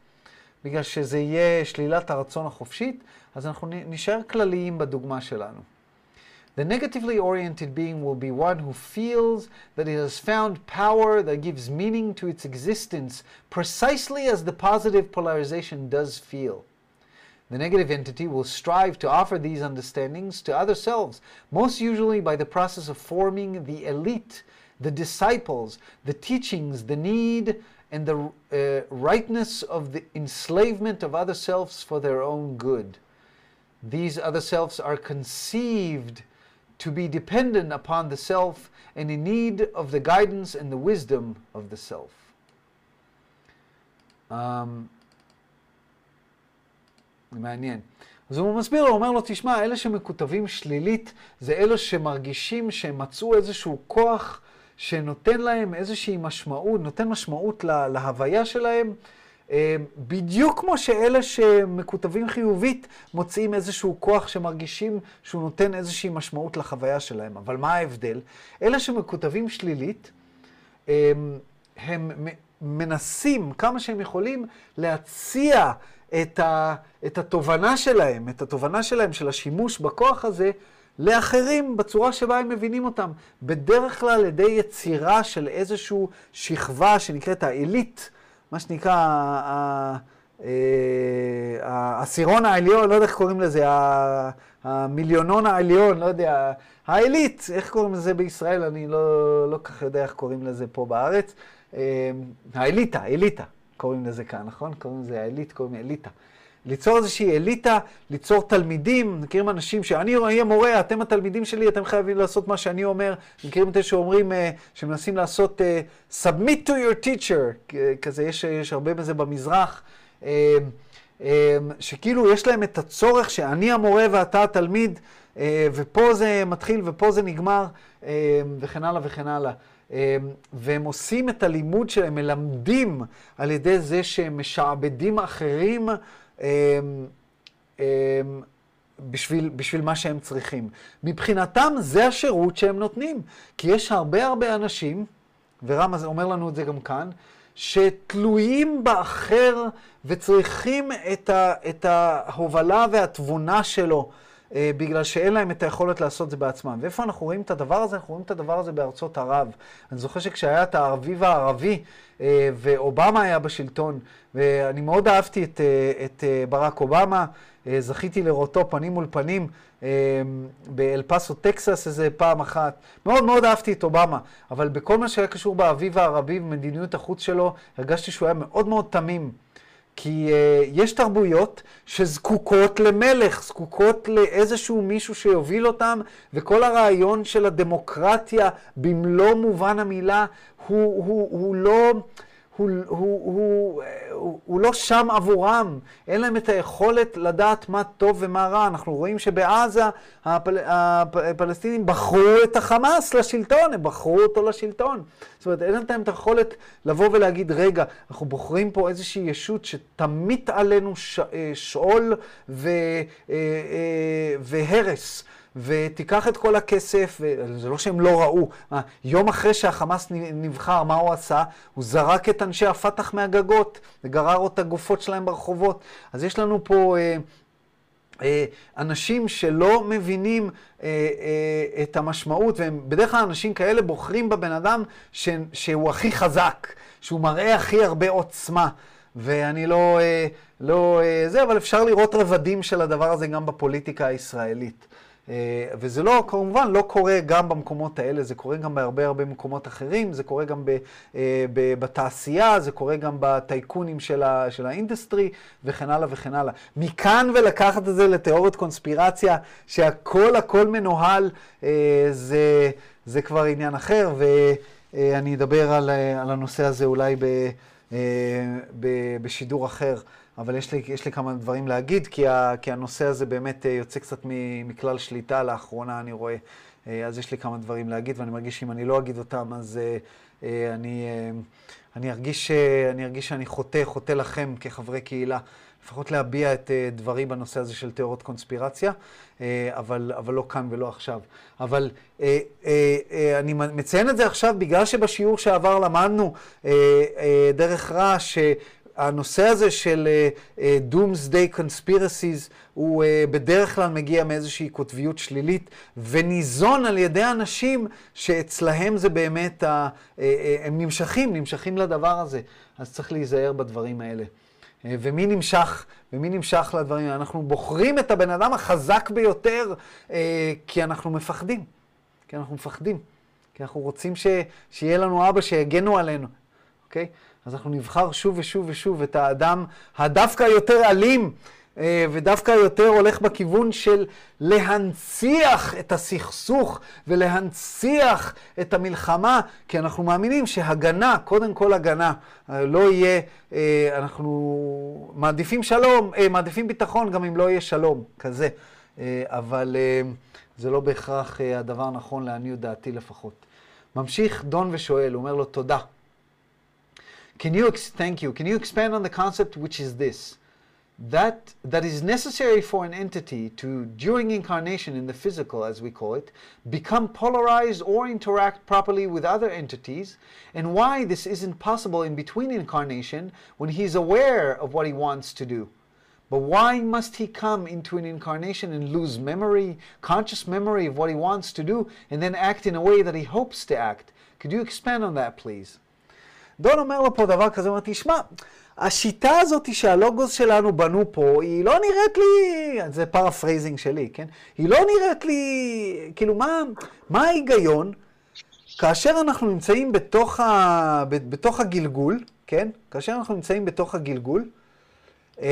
A: בגלל שזה יהיה שלילת הרצון החופשית, אז אנחנו נשאר כלליים בדוגמה שלנו. The negatively oriented being will be one who feels that it has found power that gives meaning to its existence precisely as the positive polarization does feel. The negative entity will strive to offer these understandings to other selves, most usually by the process of forming the elite, the disciples, the teachings, the need, and the uh, rightness of the enslavement of other selves for their own good. These other selves are conceived to be dependent upon the self and in need of the guidance and the wisdom of the self. Um, מעניין. אז הוא מסביר לו, הוא אומר לו, תשמע, אלה שמקוטבים שלילית, זה אלה שמרגישים שהם מצאו איזשהו כוח שנותן להם איזושהי משמעות, נותן משמעות לה, להוויה שלהם, בדיוק כמו שאלה שמקוטבים חיובית מוצאים איזשהו כוח שמרגישים שהוא נותן איזושהי משמעות לחוויה שלהם. אבל מה ההבדל? אלה שמקוטבים שלילית, הם מנסים כמה שהם יכולים להציע את, ה, את התובנה שלהם, את התובנה שלהם של השימוש בכוח הזה, לאחרים בצורה שבה הם מבינים אותם. בדרך כלל על ידי יצירה של איזושהי שכבה שנקראת העילית, מה שנקרא העשירון העליון, לא יודע איך קוראים לזה, המיליונון העליון, לא יודע, העילית, איך קוראים לזה בישראל? אני לא, לא כך יודע איך קוראים לזה פה בארץ. האליטה, אליטה, קוראים לזה כאן, נכון? קוראים לזה העילית, קוראים אליטה. ליצור איזושהי אליטה, ליצור תלמידים, מכירים אנשים שאני אהיה מורה, אתם התלמידים שלי, אתם חייבים לעשות מה שאני אומר. מכירים את זה שאומרים, שמנסים לעשות uh, submit to your teacher, כזה, יש, יש הרבה בזה במזרח, uh, שכאילו יש להם את הצורך שאני המורה ואתה התלמיד, ופה זה מתחיל ופה זה נגמר, וכן הלאה וכן הלאה. והם עושים את הלימוד שלהם, מלמדים על ידי זה שהם משעבדים אחרים בשביל, בשביל מה שהם צריכים. מבחינתם זה השירות שהם נותנים. כי יש הרבה הרבה אנשים, ורם אומר לנו את זה גם כאן, שתלויים באחר וצריכים את, ה, את ההובלה והתבונה שלו. בגלל שאין להם את היכולת לעשות את זה בעצמם. ואיפה אנחנו רואים את הדבר הזה? אנחנו רואים את הדבר הזה בארצות ערב. אני זוכר שכשהיה את האביב הערבי, ואובמה היה בשלטון, ואני מאוד אהבתי את, את ברק אובמה, זכיתי לראותו פנים מול פנים באל פסו, טקסס, איזה פעם אחת. מאוד מאוד אהבתי את אובמה, אבל בכל מה שהיה קשור באביב הערבי ומדיניות החוץ שלו, הרגשתי שהוא היה מאוד מאוד תמים. כי uh, יש תרבויות שזקוקות למלך, זקוקות לאיזשהו מישהו שיוביל אותם, וכל הרעיון של הדמוקרטיה במלוא מובן המילה הוא, הוא, הוא לא... הוא, הוא, הוא, הוא, הוא לא שם עבורם, אין להם את היכולת לדעת מה טוב ומה רע. אנחנו רואים שבעזה הפל, הפלסטינים בחרו את החמאס לשלטון, הם בחרו אותו לשלטון. זאת אומרת, אין להם את היכולת לבוא ולהגיד, רגע, אנחנו בוחרים פה איזושהי ישות שתמיט עלינו ש, שאול ו, והרס. ותיקח את כל הכסף, וזה לא שהם לא ראו, יום אחרי שהחמאס נבחר, מה הוא עשה? הוא זרק את אנשי הפתח מהגגות, וגרר את הגופות שלהם ברחובות. אז יש לנו פה אה, אה, אנשים שלא מבינים אה, אה, את המשמעות, והם בדרך כלל אנשים כאלה בוחרים בבן אדם ש, שהוא הכי חזק, שהוא מראה הכי הרבה עוצמה. ואני לא, אה, לא אה, זה, אבל אפשר לראות רבדים של הדבר הזה גם בפוליטיקה הישראלית. וזה לא, כמובן, לא קורה גם במקומות האלה, זה קורה גם בהרבה הרבה מקומות אחרים, זה קורה גם ב, ב, בתעשייה, זה קורה גם בטייקונים של, ה, של ה industry, וכן הלאה וכן הלאה. מכאן ולקחת את זה לתיאוריות קונספירציה, שהכל הכל מנוהל, זה, זה כבר עניין אחר, ואני אדבר על, על הנושא הזה אולי ב, ב, בשידור אחר. אבל יש לי, יש לי כמה דברים להגיד, כי, ה, כי הנושא הזה באמת אה, יוצא קצת מכלל שליטה לאחרונה, אני רואה. אה, אז יש לי כמה דברים להגיד, ואני מרגיש שאם אני לא אגיד אותם, אז אה, אני, אני, ארגיש, אני ארגיש שאני חוטא, חוטא לכם כחברי קהילה. לפחות להביע את דברי בנושא הזה של תיאוריות קונספירציה, אבל, אבל לא כאן ולא עכשיו. אבל אני מציין את זה עכשיו בגלל שבשיעור שעבר למדנו דרך רעש, שהנושא הזה של אה, אה, Doomsday Conspiracies הוא אה, בדרך כלל מגיע מאיזושהי קוטביות שלילית וניזון על ידי אנשים שאצלהם זה באמת, הם נמשכים, נמשכים לדבר הזה. אז צריך להיזהר בדברים האלה. ומי נמשך, ומי נמשך לדברים האלה? אנחנו בוחרים את הבן אדם החזק ביותר כי אנחנו מפחדים. כי אנחנו מפחדים. כי אנחנו רוצים ש, שיהיה לנו אבא שיגנו עלינו, אוקיי? אז אנחנו נבחר שוב ושוב ושוב את האדם הדווקא יותר אלים, אה, ודווקא יותר הולך בכיוון של להנציח את הסכסוך ולהנציח את המלחמה, כי אנחנו מאמינים שהגנה, קודם כל הגנה, אה, לא יהיה, אה, אנחנו מעדיפים שלום, מעדיפים ביטחון גם אם לא יהיה שלום, כזה. אבל זה לא בהכרח הדבר הנכון לעניות דעתי לפחות. ממשיך דון ושואל, הוא אומר לו תודה. Can you, thank you, can you expand on the concept which is this? that that is necessary for an entity to during incarnation in the physical as we call it become polarized or interact properly with other entities and why this isn't possible in between incarnation when he's aware of what he wants to do. But why must he come into an incarnation and lose memory conscious memory of what he wants to do and then act in a way that he hopes to act? Could you expand on that please דון אומר לו פה דבר כזה, הוא אומר, תשמע, השיטה הזאת שהלוגוס שלנו בנו פה, היא לא נראית לי, זה פרפרייזינג שלי, כן? היא לא נראית לי, כאילו, מה, מה ההיגיון כאשר אנחנו נמצאים בתוך, ה, בתוך הגלגול, כן? כאשר אנחנו נמצאים בתוך הגלגול, אמ,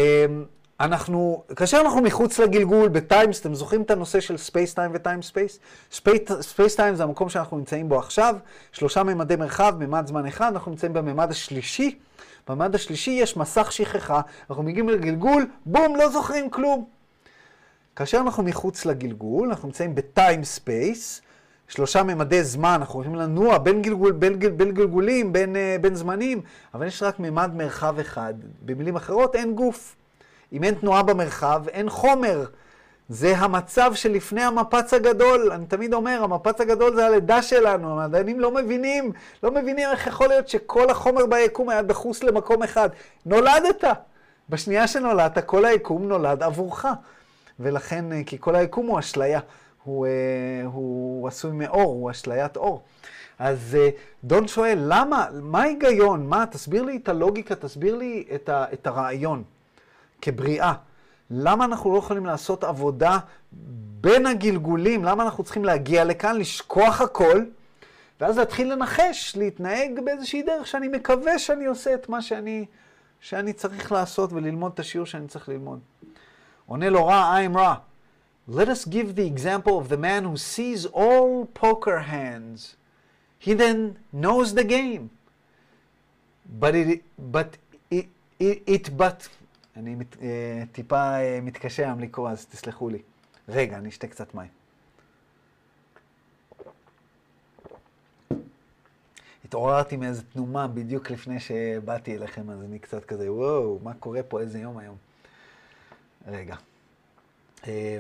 A: אנחנו, כאשר אנחנו מחוץ לגלגול ב time space, אתם זוכרים את הנושא של space time ו time space? space time זה המקום שאנחנו נמצאים בו עכשיו, שלושה ממדי מרחב, ממד זמן אחד, אנחנו נמצאים בממד השלישי. בממד השלישי יש מסך שכחה, אנחנו מגיעים לגלגול, בום, לא זוכרים כלום. כאשר אנחנו מחוץ לגלגול, אנחנו נמצאים ב time space, שלושה ממדי זמן, אנחנו יכולים לנוע בין, גלגול, בין, גל, בין גלגולים, בין, uh, בין זמנים, אבל יש רק ממד מרחב אחד. במילים אחרות, אין גוף. אם אין תנועה במרחב, אין חומר. זה המצב שלפני המפץ הגדול. אני תמיד אומר, המפץ הגדול זה הלידה שלנו. המדענים לא מבינים, לא מבינים איך יכול להיות שכל החומר ביקום היה דחוס למקום אחד. נולדת. בשנייה שנולדת, כל היקום נולד עבורך. ולכן, אה, כי כל היקום הוא אשליה. הוא, אה, הוא עשוי מאור, הוא אשליית אור. אז אה, דון שואל, למה, מה ההיגיון? מה, תסביר לי את הלוגיקה, תסביר לי את, ה, את הרעיון. כבריאה. למה אנחנו לא יכולים לעשות עבודה בין הגלגולים? למה אנחנו צריכים להגיע לכאן, לשכוח הכל, ואז להתחיל לנחש, להתנהג באיזושהי דרך שאני מקווה שאני עושה את מה שאני, שאני צריך לעשות וללמוד את השיעור שאני צריך ללמוד. עונה לו רע, I'm רע. Let us give the example of the man who sees all poker hands. He then knows the game. But it, but it, it, it but אני מת, אה, טיפה אה, מתקשה היום לקרוא, אז תסלחו לי. רגע, אני אשתה קצת מים. התעוררתי מאיזה תנומה בדיוק לפני שבאתי אליכם, אז אני קצת כזה, וואו, מה קורה פה, איזה יום היום. רגע. אה,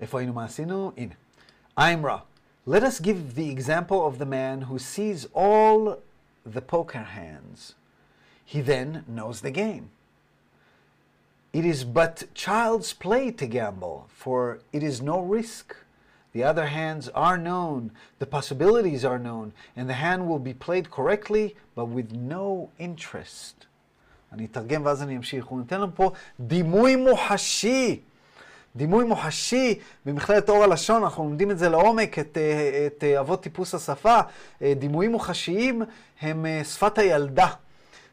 A: איפה היינו, מה עשינו? הנה. I'm raw. Let us give the example of the man who sees all the poker hands. he then knows the game. It is but child's play to gamble, for it is no risk. The other hands are known, the possibilities are known, and the hand will be played correctly, but with no interest. אני אתרגם ואז אני אמשיך. הוא נותן לנו פה דימוי מוחשי. דימוי מוחשי במכללת אור הלשון, אנחנו לומדים את זה לעומק, את, את אבות טיפוס השפה. דימויים מוחשיים הם שפת הילדה.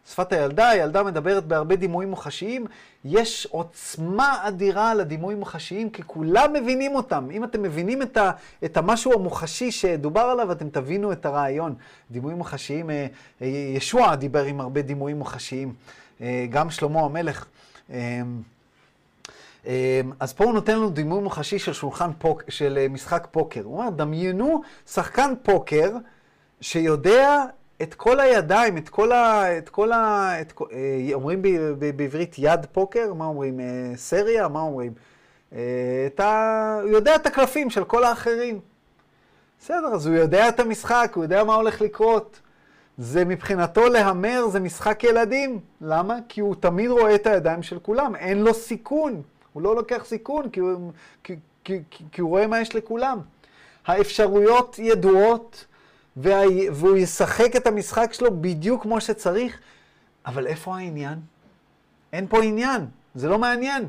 A: שפת הילדה, הילדה מדברת בהרבה דימויים מוחשיים. יש עוצמה אדירה לדימויים מוחשיים, כי כולם מבינים אותם. אם אתם מבינים את, ה, את המשהו המוחשי שדובר עליו, אתם תבינו את הרעיון. דימויים מוחשיים, אה, אה, ישוע דיבר עם הרבה דימויים מוחשיים. אה, גם שלמה המלך. אז פה הוא נותן לנו דימוי מוחשי של שולחן פוק, של משחק פוקר. הוא אומר, דמיינו שחקן פוקר שיודע את כל הידיים, את כל ה... את כל ה את, אה, אומרים ב, ב, בעברית יד פוקר? מה אומרים? אה, סריה? מה אומרים? אה, את ה... הוא יודע את הקלפים של כל האחרים. בסדר, אז הוא יודע את המשחק, הוא יודע מה הולך לקרות. זה מבחינתו להמר, זה משחק ילדים. למה? כי הוא תמיד רואה את הידיים של כולם, אין לו סיכון. הוא לא לוקח סיכון, כי הוא, כי, כי, כי, כי הוא רואה מה יש לכולם. האפשרויות ידועות, וה, והוא ישחק את המשחק שלו בדיוק כמו שצריך, אבל איפה העניין? אין פה עניין, זה לא מעניין.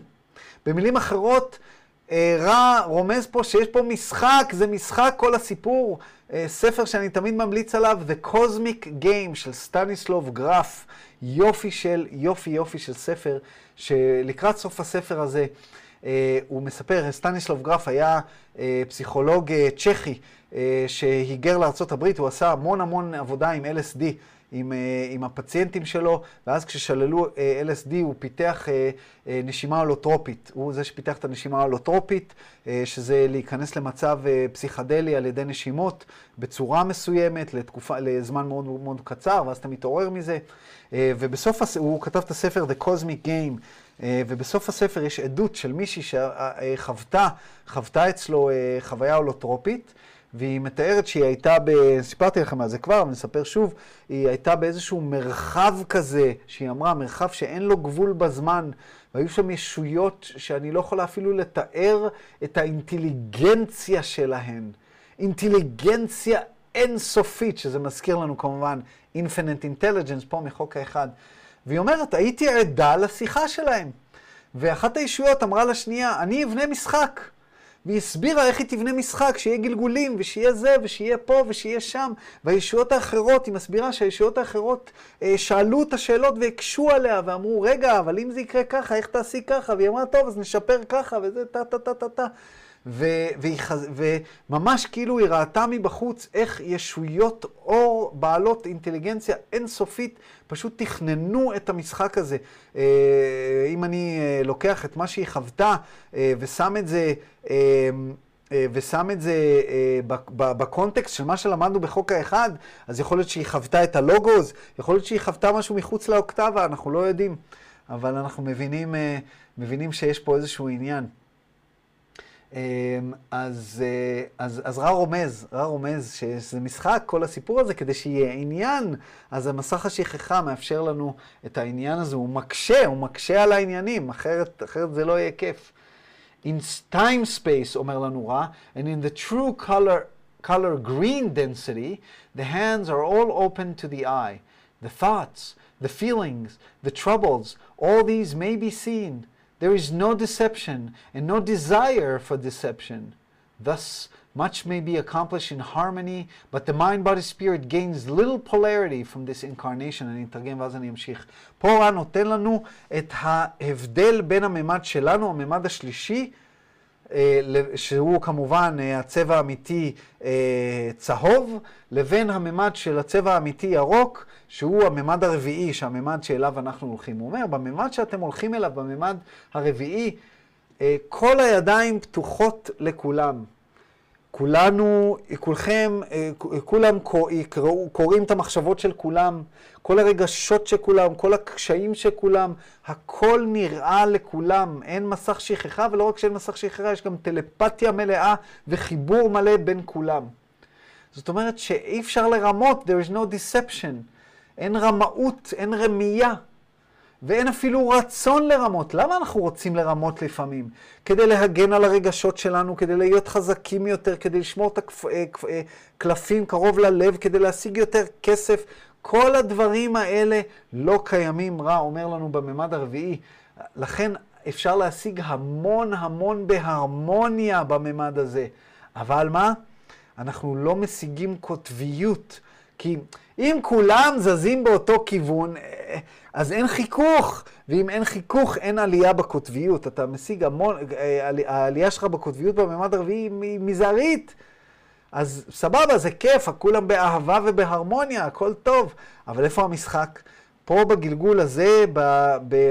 A: במילים אחרות, אה, רע רומז פה שיש פה משחק, זה משחק כל הסיפור. אה, ספר שאני תמיד ממליץ עליו, The Cosmic Game של סטניסלוב גרף. יופי של, יופי יופי של ספר, שלקראת סוף הספר הזה, הוא מספר, סטניסלוב גרף היה אה, פסיכולוג אה, צ'כי אה, שהיגר הברית, הוא עשה המון המון עבודה עם LSD. עם, אה, עם הפציינטים שלו, ואז כששללו אה, LSD הוא פיתח אה, אה, נשימה הולוטרופית. הוא זה שפיתח את הנשימה ההולוטרופית, אה, שזה להיכנס למצב אה, פסיכדלי על ידי נשימות בצורה מסוימת, לתקופה, לזמן מאוד מאוד קצר, ואז אתה מתעורר מזה. אה, ובסוף. הוא כתב את הספר The Cosmic Game, אה, ובסוף הספר יש עדות של מישהי שחוותה, חוותה אצלו אה, חוויה הולוטרופית. והיא מתארת שהיא הייתה, ב... סיפרתי לכם על זה כבר, אבל נספר שוב, היא הייתה באיזשהו מרחב כזה, שהיא אמרה, מרחב שאין לו גבול בזמן, והיו שם ישויות שאני לא יכולה אפילו לתאר את האינטליגנציה שלהן. אינטליגנציה אינסופית, שזה מזכיר לנו כמובן Infinite Intelligence, פה מחוק האחד. והיא אומרת, הייתי עדה לשיחה שלהם. ואחת הישויות אמרה לשנייה, אני אבנה משחק. והיא הסבירה איך היא תבנה משחק, שיהיה גלגולים, ושיהיה זה, ושיהיה פה, ושיהיה שם. והישויות האחרות, היא מסבירה שהישויות האחרות אה, שאלו את השאלות והקשו עליה, ואמרו, רגע, אבל אם זה יקרה ככה, איך תעשי ככה? והיא אמרה, טוב, אז נשפר ככה, וזה טה טה טה טה טה. וממש כאילו היא ראתה מבחוץ איך ישויות אור בעלות אינטליגנציה אינסופית פשוט תכננו את המשחק הזה. אה, אם אני אה, לוקח את מה שהיא חוותה אה, ושם את זה... אה, אה, ושם את זה אה, בקונטקסט של מה שלמדנו בחוק האחד, אז יכול להיות שהיא חוותה את הלוגוז, יכול להיות שהיא חוותה משהו מחוץ לאוקטבה, אנחנו לא יודעים, אבל אנחנו מבינים, אה, מבינים שיש פה איזשהו עניין. אמ, אז, אה, אז, אז רע רומז, רע רומז שזה משחק, כל הסיפור הזה, כדי שיהיה עניין. אז המסך השכחה מאפשר לנו את העניין הזה, הוא מקשה, הוא מקשה על העניינים, אחרת, אחרת זה לא יהיה כיף. In time space, אומר לנו רע, and in the true color, color green density, the hands are all open to the eye. The thoughts, the feelings, the troubles, all these may be seen. There is no deception and no desire for deception. Thus, much may be accomplished in harmony, but the mind body spirit gains little polarity from this incarnation. אני אתרגם ואז אני אמשיך. פה רע נותן לנו את ההבדל בין הממד שלנו, הממד השלישי, אה, ל- שהוא כמובן אה, הצבע האמיתי אה, צהוב, לבין הממד של הצבע האמיתי ירוק, שהוא הממד הרביעי, שהממד שאליו אנחנו הולכים. הוא אומר, בממד שאתם הולכים אליו, בממד הרביעי, אה, כל הידיים פתוחות לכולם. כולנו, כולכם, אה, כולם קוראים את המחשבות של כולם, כל הרגשות של כולם, כל הקשיים של כולם, הכל נראה לכולם, אין מסך שכחה, ולא רק שאין מסך שכחה, יש גם טלפתיה מלאה וחיבור מלא בין כולם. זאת אומרת שאי אפשר לרמות, there is no deception, אין רמאות, אין רמייה. ואין אפילו רצון לרמות. למה אנחנו רוצים לרמות לפעמים? כדי להגן על הרגשות שלנו, כדי להיות חזקים יותר, כדי לשמור את הקלפים קרוב ללב, כדי להשיג יותר כסף. כל הדברים האלה לא קיימים, רע אומר לנו בממד הרביעי. לכן אפשר להשיג המון המון בהרמוניה בממד הזה. אבל מה? אנחנו לא משיגים קוטביות. כי אם כולם זזים באותו כיוון, אה, אז אין חיכוך, ואם אין חיכוך, אין עלייה בקוטביות. אתה משיג המון, אה, העלייה שלך בקוטביות בממד הרביעי היא מזערית. אז סבבה, זה כיף, כולם באהבה ובהרמוניה, הכל טוב, אבל איפה המשחק? פה בגלגול הזה,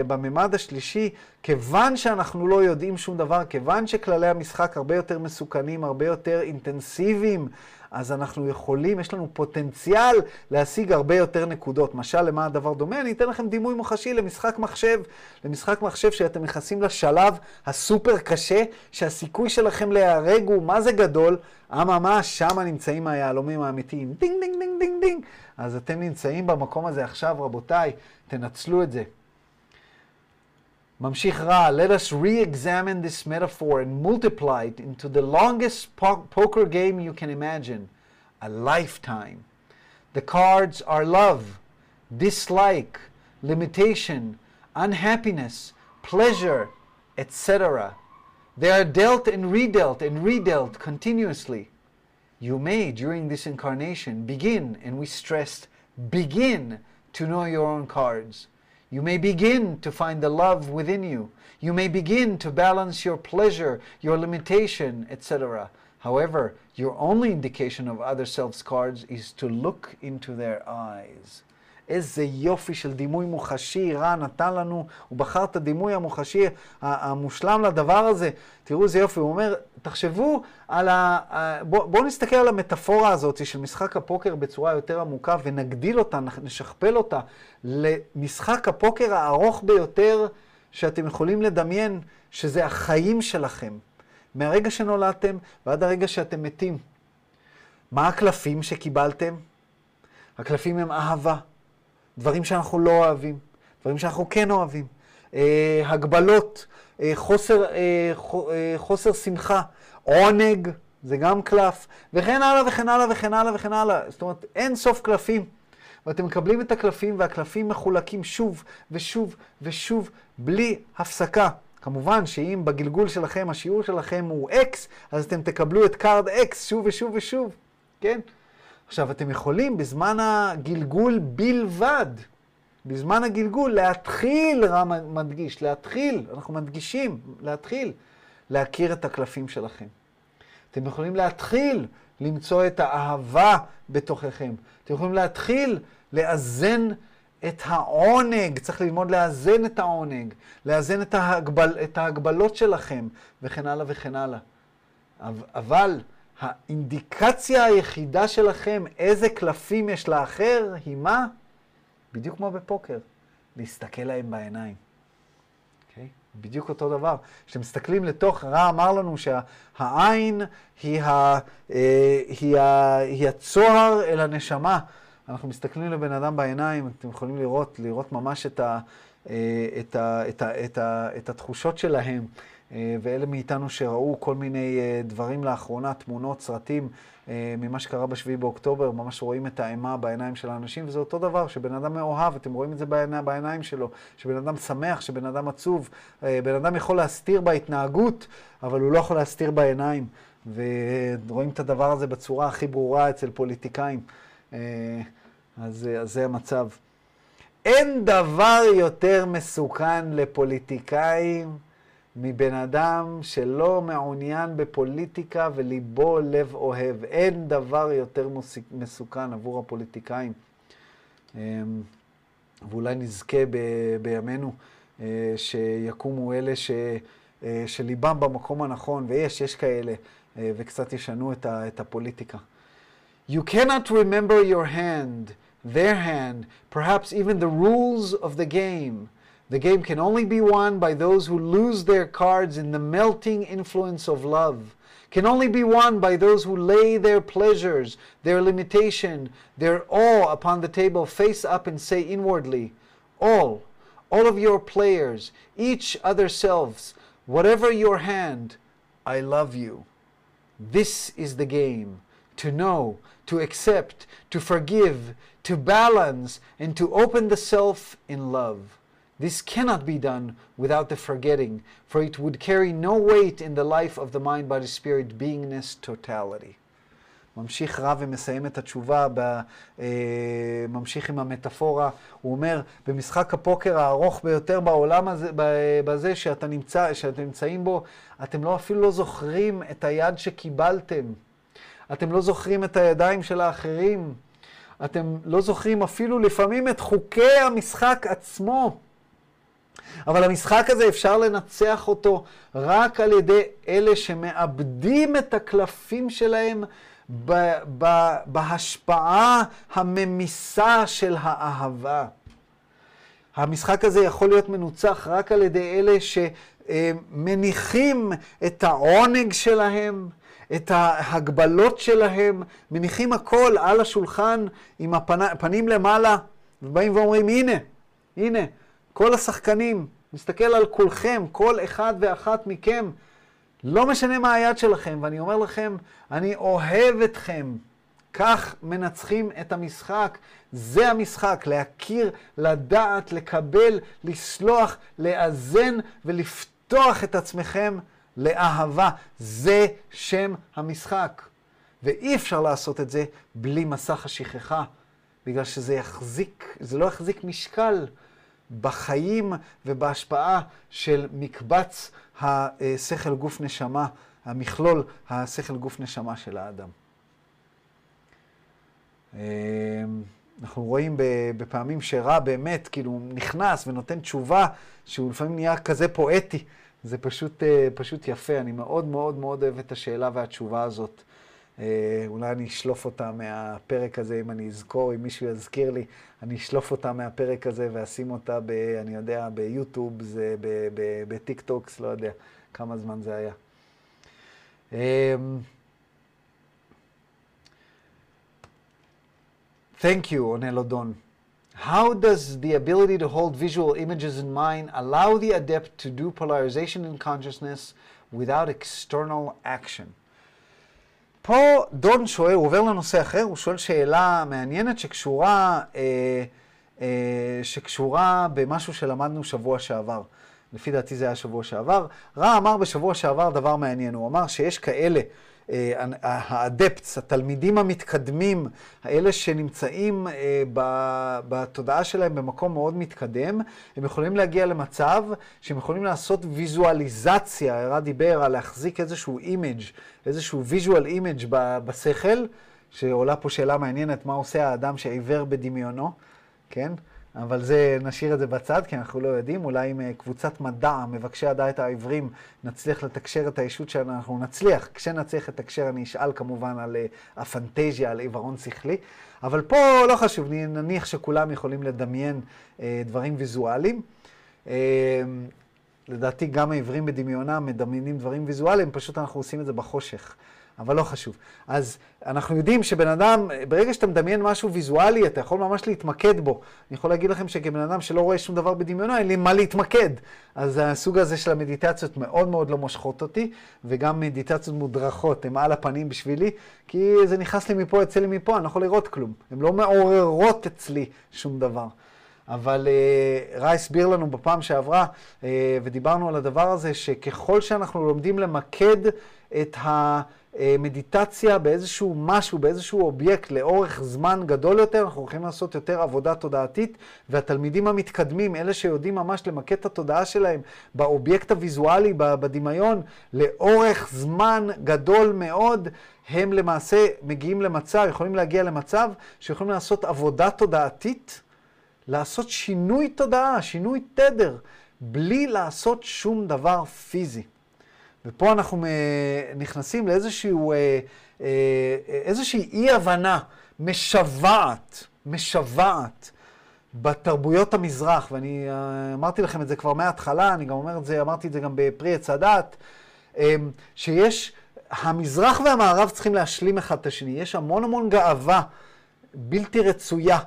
A: בממד השלישי, כיוון שאנחנו לא יודעים שום דבר, כיוון שכללי המשחק הרבה יותר מסוכנים, הרבה יותר אינטנסיביים, אז אנחנו יכולים, יש לנו פוטנציאל להשיג הרבה יותר נקודות. משל למה הדבר דומה? אני אתן לכם דימוי מוחשי למשחק מחשב. למשחק מחשב שאתם נכנסים לשלב הסופר קשה, שהסיכוי שלכם להיהרג הוא מה זה גדול, אממה, שם נמצאים היהלומים האמיתיים. דינג, דינג, דינג, דינג, דינג. אז אתם נמצאים במקום הזה עכשיו, רבותיי, תנצלו את זה. ממשיך let us re-examine this metaphor and multiply it into the longest po- poker game you can imagine, a lifetime. The cards are love, dislike, limitation, unhappiness, pleasure, etc. They are dealt and redealt and redealt continuously. You may, during this incarnation, begin, and we stressed, begin to know your own cards. You may begin to find the love within you. You may begin to balance your pleasure, your limitation, etc. However, your only indication of other self's cards is to look into their eyes. איזה יופי של דימוי מוחשי רע נתן לנו, הוא בחר את הדימוי המוחשי המושלם לדבר הזה. תראו איזה יופי, הוא אומר, תחשבו על ה... בואו בוא נסתכל על המטאפורה הזאת של משחק הפוקר בצורה יותר עמוקה ונגדיל אותה, נשכפל אותה למשחק הפוקר הארוך ביותר שאתם יכולים לדמיין, שזה החיים שלכם. מהרגע שנולדתם ועד הרגע שאתם מתים. מה הקלפים שקיבלתם? הקלפים הם אהבה. דברים שאנחנו לא אוהבים, דברים שאנחנו כן אוהבים, אה, הגבלות, אה, חוסר, אה, אה, חוסר שמחה, עונג, זה גם קלף, וכן הלאה וכן הלאה וכן הלאה וכן הלאה. זאת אומרת, אין סוף קלפים. ואתם מקבלים את הקלפים, והקלפים מחולקים שוב ושוב ושוב, בלי הפסקה. כמובן שאם בגלגול שלכם השיעור שלכם הוא X, אז אתם תקבלו את card X שוב ושוב ושוב, כן? עכשיו, אתם יכולים בזמן הגלגול בלבד, בזמן הגלגול, להתחיל, רא מדגיש, להתחיל, אנחנו מדגישים, להתחיל, להכיר את הקלפים שלכם. אתם יכולים להתחיל למצוא את האהבה בתוככם. אתם יכולים להתחיל לאזן את העונג, צריך ללמוד לאזן את העונג, לאזן את, ההגבל, את ההגבלות שלכם, וכן הלאה וכן הלאה. אבל האינדיקציה היחידה שלכם איזה קלפים יש לאחר היא מה? בדיוק כמו בפוקר, להסתכל להם בעיניים. Okay? אוקיי? בדיוק אותו דבר. כשאתם מסתכלים לתוך, רע אמר לנו שהעין היא, ה, אה, היא, ה, היא הצוהר אל הנשמה. אנחנו מסתכלים לבן אדם בעיניים, אתם יכולים לראות, לראות ממש את, ה, אה, את, ה, את, ה, את, ה, את התחושות שלהם. אה, ואלה מאיתנו שראו כל מיני אה, דברים לאחרונה, תמונות, סרטים אה, ממה שקרה בשביעי באוקטובר, ממש רואים את האימה בעיניים של האנשים, וזה אותו דבר, שבן אדם מאוהב, אתם רואים את זה בעיניים שלו, שבן אדם שמח, שבן אדם עצוב, בן אדם יכול להסתיר בהתנהגות, אבל הוא לא יכול להסתיר בעיניים, ורואים את הדבר הזה בצורה הכי ברורה אצל פוליטיקאים. אז, אז זה המצב. אין דבר יותר מסוכן לפוליטיקאים מבן אדם שלא מעוניין בפוליטיקה וליבו לב אוהב. אין דבר יותר מסוכן עבור הפוליטיקאים. אמ, ואולי נזכה ב- בימינו אה, שיקומו אלה ש, אה, שליבם במקום הנכון, ויש, יש כאלה, אה, וקצת ישנו את, ה, את הפוליטיקה. You cannot remember your hand, their hand, perhaps even the rules of the game. The game can only be won by those who lose their cards in the melting influence of love. Can only be won by those who lay their pleasures, their limitation, their all upon the table, face up and say inwardly, All, all of your players, each other selves, whatever your hand, I love you. This is the game to know, to accept, to forgive, to balance, and to open the self in love. This cannot be done without the forgetting, for it would carry no weight in the life of the mind, body, spirit, beingness, totality. ממשיך רב ומסיים את התשובה, ב, אה, ממשיך עם המטאפורה. הוא אומר, במשחק הפוקר הארוך ביותר בעולם הזה, בזה שאתה נמצא, שאתם נמצאים בו, אתם לא אפילו לא זוכרים את היד שקיבלתם. אתם לא זוכרים את הידיים של האחרים. אתם לא זוכרים אפילו לפעמים את חוקי המשחק עצמו. אבל המשחק הזה אפשר לנצח אותו רק על ידי אלה שמאבדים את הקלפים שלהם ב- ב- בהשפעה הממיסה של האהבה. המשחק הזה יכול להיות מנוצח רק על ידי אלה שמניחים את העונג שלהם, את ההגבלות שלהם, מניחים הכל על השולחן עם הפנים למעלה, ובאים ואומרים, הנה, הנה, כל השחקנים, מסתכל על כולכם, כל אחד ואחת מכם, לא משנה מה היד שלכם, ואני אומר לכם, אני אוהב אתכם. כך מנצחים את המשחק. זה המשחק, להכיר, לדעת, לקבל, לסלוח, לאזן ולפתוח את עצמכם לאהבה. זה שם המשחק. ואי אפשר לעשות את זה בלי מסך השכחה, בגלל שזה יחזיק, זה לא יחזיק משקל בחיים ובהשפעה של מקבץ השכל גוף נשמה, המכלול השכל גוף נשמה של האדם. אמ, אנחנו רואים בפעמים שרע באמת, כאילו, נכנס ונותן תשובה, שהוא לפעמים נהיה כזה פואטי. זה פשוט, אה, פשוט יפה. אני מאוד מאוד מאוד אוהב את השאלה והתשובה הזאת. אה, אולי אני אשלוף אותה מהפרק הזה, אם אני אזכור, אם מישהו יזכיר לי, אני אשלוף אותה מהפרק הזה ואשים אותה, ב, אני יודע, ביוטיוב, זה בטיק טוקס, לא יודע כמה זמן זה היה. Um, Thank you, עונה לו דון. How does the ability to hold visual images in mind allow the adept to do polarization in consciousness without external action? פה דון שואל, הוא עובר לנושא אחר, הוא שואל שאלה מעניינת שקשורה, אה, אה, שקשורה במשהו שלמדנו שבוע שעבר. לפי דעתי זה היה שבוע שעבר. רא אמר בשבוע שעבר דבר מעניין, הוא אמר שיש כאלה ה adepts, התלמידים המתקדמים, האלה שנמצאים אה, בתודעה שלהם במקום מאוד מתקדם, הם יכולים להגיע למצב שהם יכולים לעשות ויזואליזציה, רא דיבר על להחזיק איזשהו image, איזשהו visual image בשכל, שעולה פה שאלה מעניינת, מה עושה האדם שעיוור בדמיונו, כן? אבל זה, נשאיר את זה בצד, כי אנחנו לא יודעים. אולי עם אה, קבוצת מדע, מבקשי הדעת העברים, נצליח לתקשר את הישות שלנו, אנחנו נצליח. כשנצליח לתקשר, אני אשאל כמובן על אה, הפנטזיה, על עיוורון שכלי. אבל פה לא חשוב, נניח שכולם יכולים לדמיין אה, דברים ויזואליים. לדעתי גם העברים בדמיונם מדמיינים דברים ויזואליים, פשוט אנחנו עושים את זה בחושך. אבל לא חשוב. אז אנחנו יודעים שבן אדם, ברגע שאתה מדמיין משהו ויזואלי, אתה יכול ממש להתמקד בו. אני יכול להגיד לכם שכבן אדם שלא רואה שום דבר בדמיונו, אין לי מה להתמקד. אז הסוג הזה של המדיטציות מאוד מאוד לא מושכות אותי, וגם מדיטציות מודרכות הן על הפנים בשבילי, כי זה נכנס לי מפה, יוצא לי מפה, אני לא יכול לראות כלום. הן לא מעוררות אצלי שום דבר. אבל uh, רע הסביר לנו בפעם שעברה, uh, ודיברנו על הדבר הזה, שככל שאנחנו לומדים למקד את ה... אה, מדיטציה באיזשהו משהו, באיזשהו אובייקט לאורך זמן גדול יותר, אנחנו הולכים לעשות יותר עבודה תודעתית, והתלמידים המתקדמים, אלה שיודעים ממש למקד את התודעה שלהם באובייקט הוויזואלי, בדמיון, לאורך זמן גדול מאוד, הם למעשה מגיעים למצב, יכולים להגיע למצב שיכולים לעשות עבודה תודעתית, לעשות שינוי תודעה, שינוי תדר, בלי לעשות שום דבר פיזי. ופה אנחנו אה, נכנסים לאיזשהו, אה, אה, אי-הבנה משוועת, משוועת בתרבויות המזרח, ואני אמרתי לכם את זה כבר מההתחלה, אני גם אומר את זה, אמרתי את זה גם בפרי עץ הדת, שיש, המזרח והמערב צריכים להשלים אחד את השני. יש המון המון גאווה בלתי רצויה.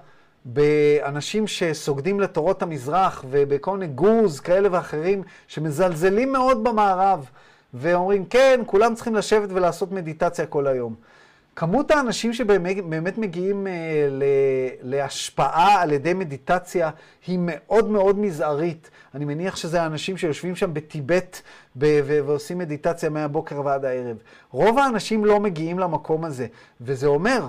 A: באנשים שסוגדים לתורות המזרח ובכל מיני גורז כאלה ואחרים שמזלזלים מאוד במערב. ואומרים, כן, כולם צריכים לשבת ולעשות מדיטציה כל היום. כמות האנשים שבאמת מגיעים אה, ל, להשפעה על ידי מדיטציה היא מאוד מאוד מזערית. אני מניח שזה האנשים שיושבים שם בטיבט ב- ו- ועושים מדיטציה מהבוקר ועד הערב. רוב האנשים לא מגיעים למקום הזה, וזה אומר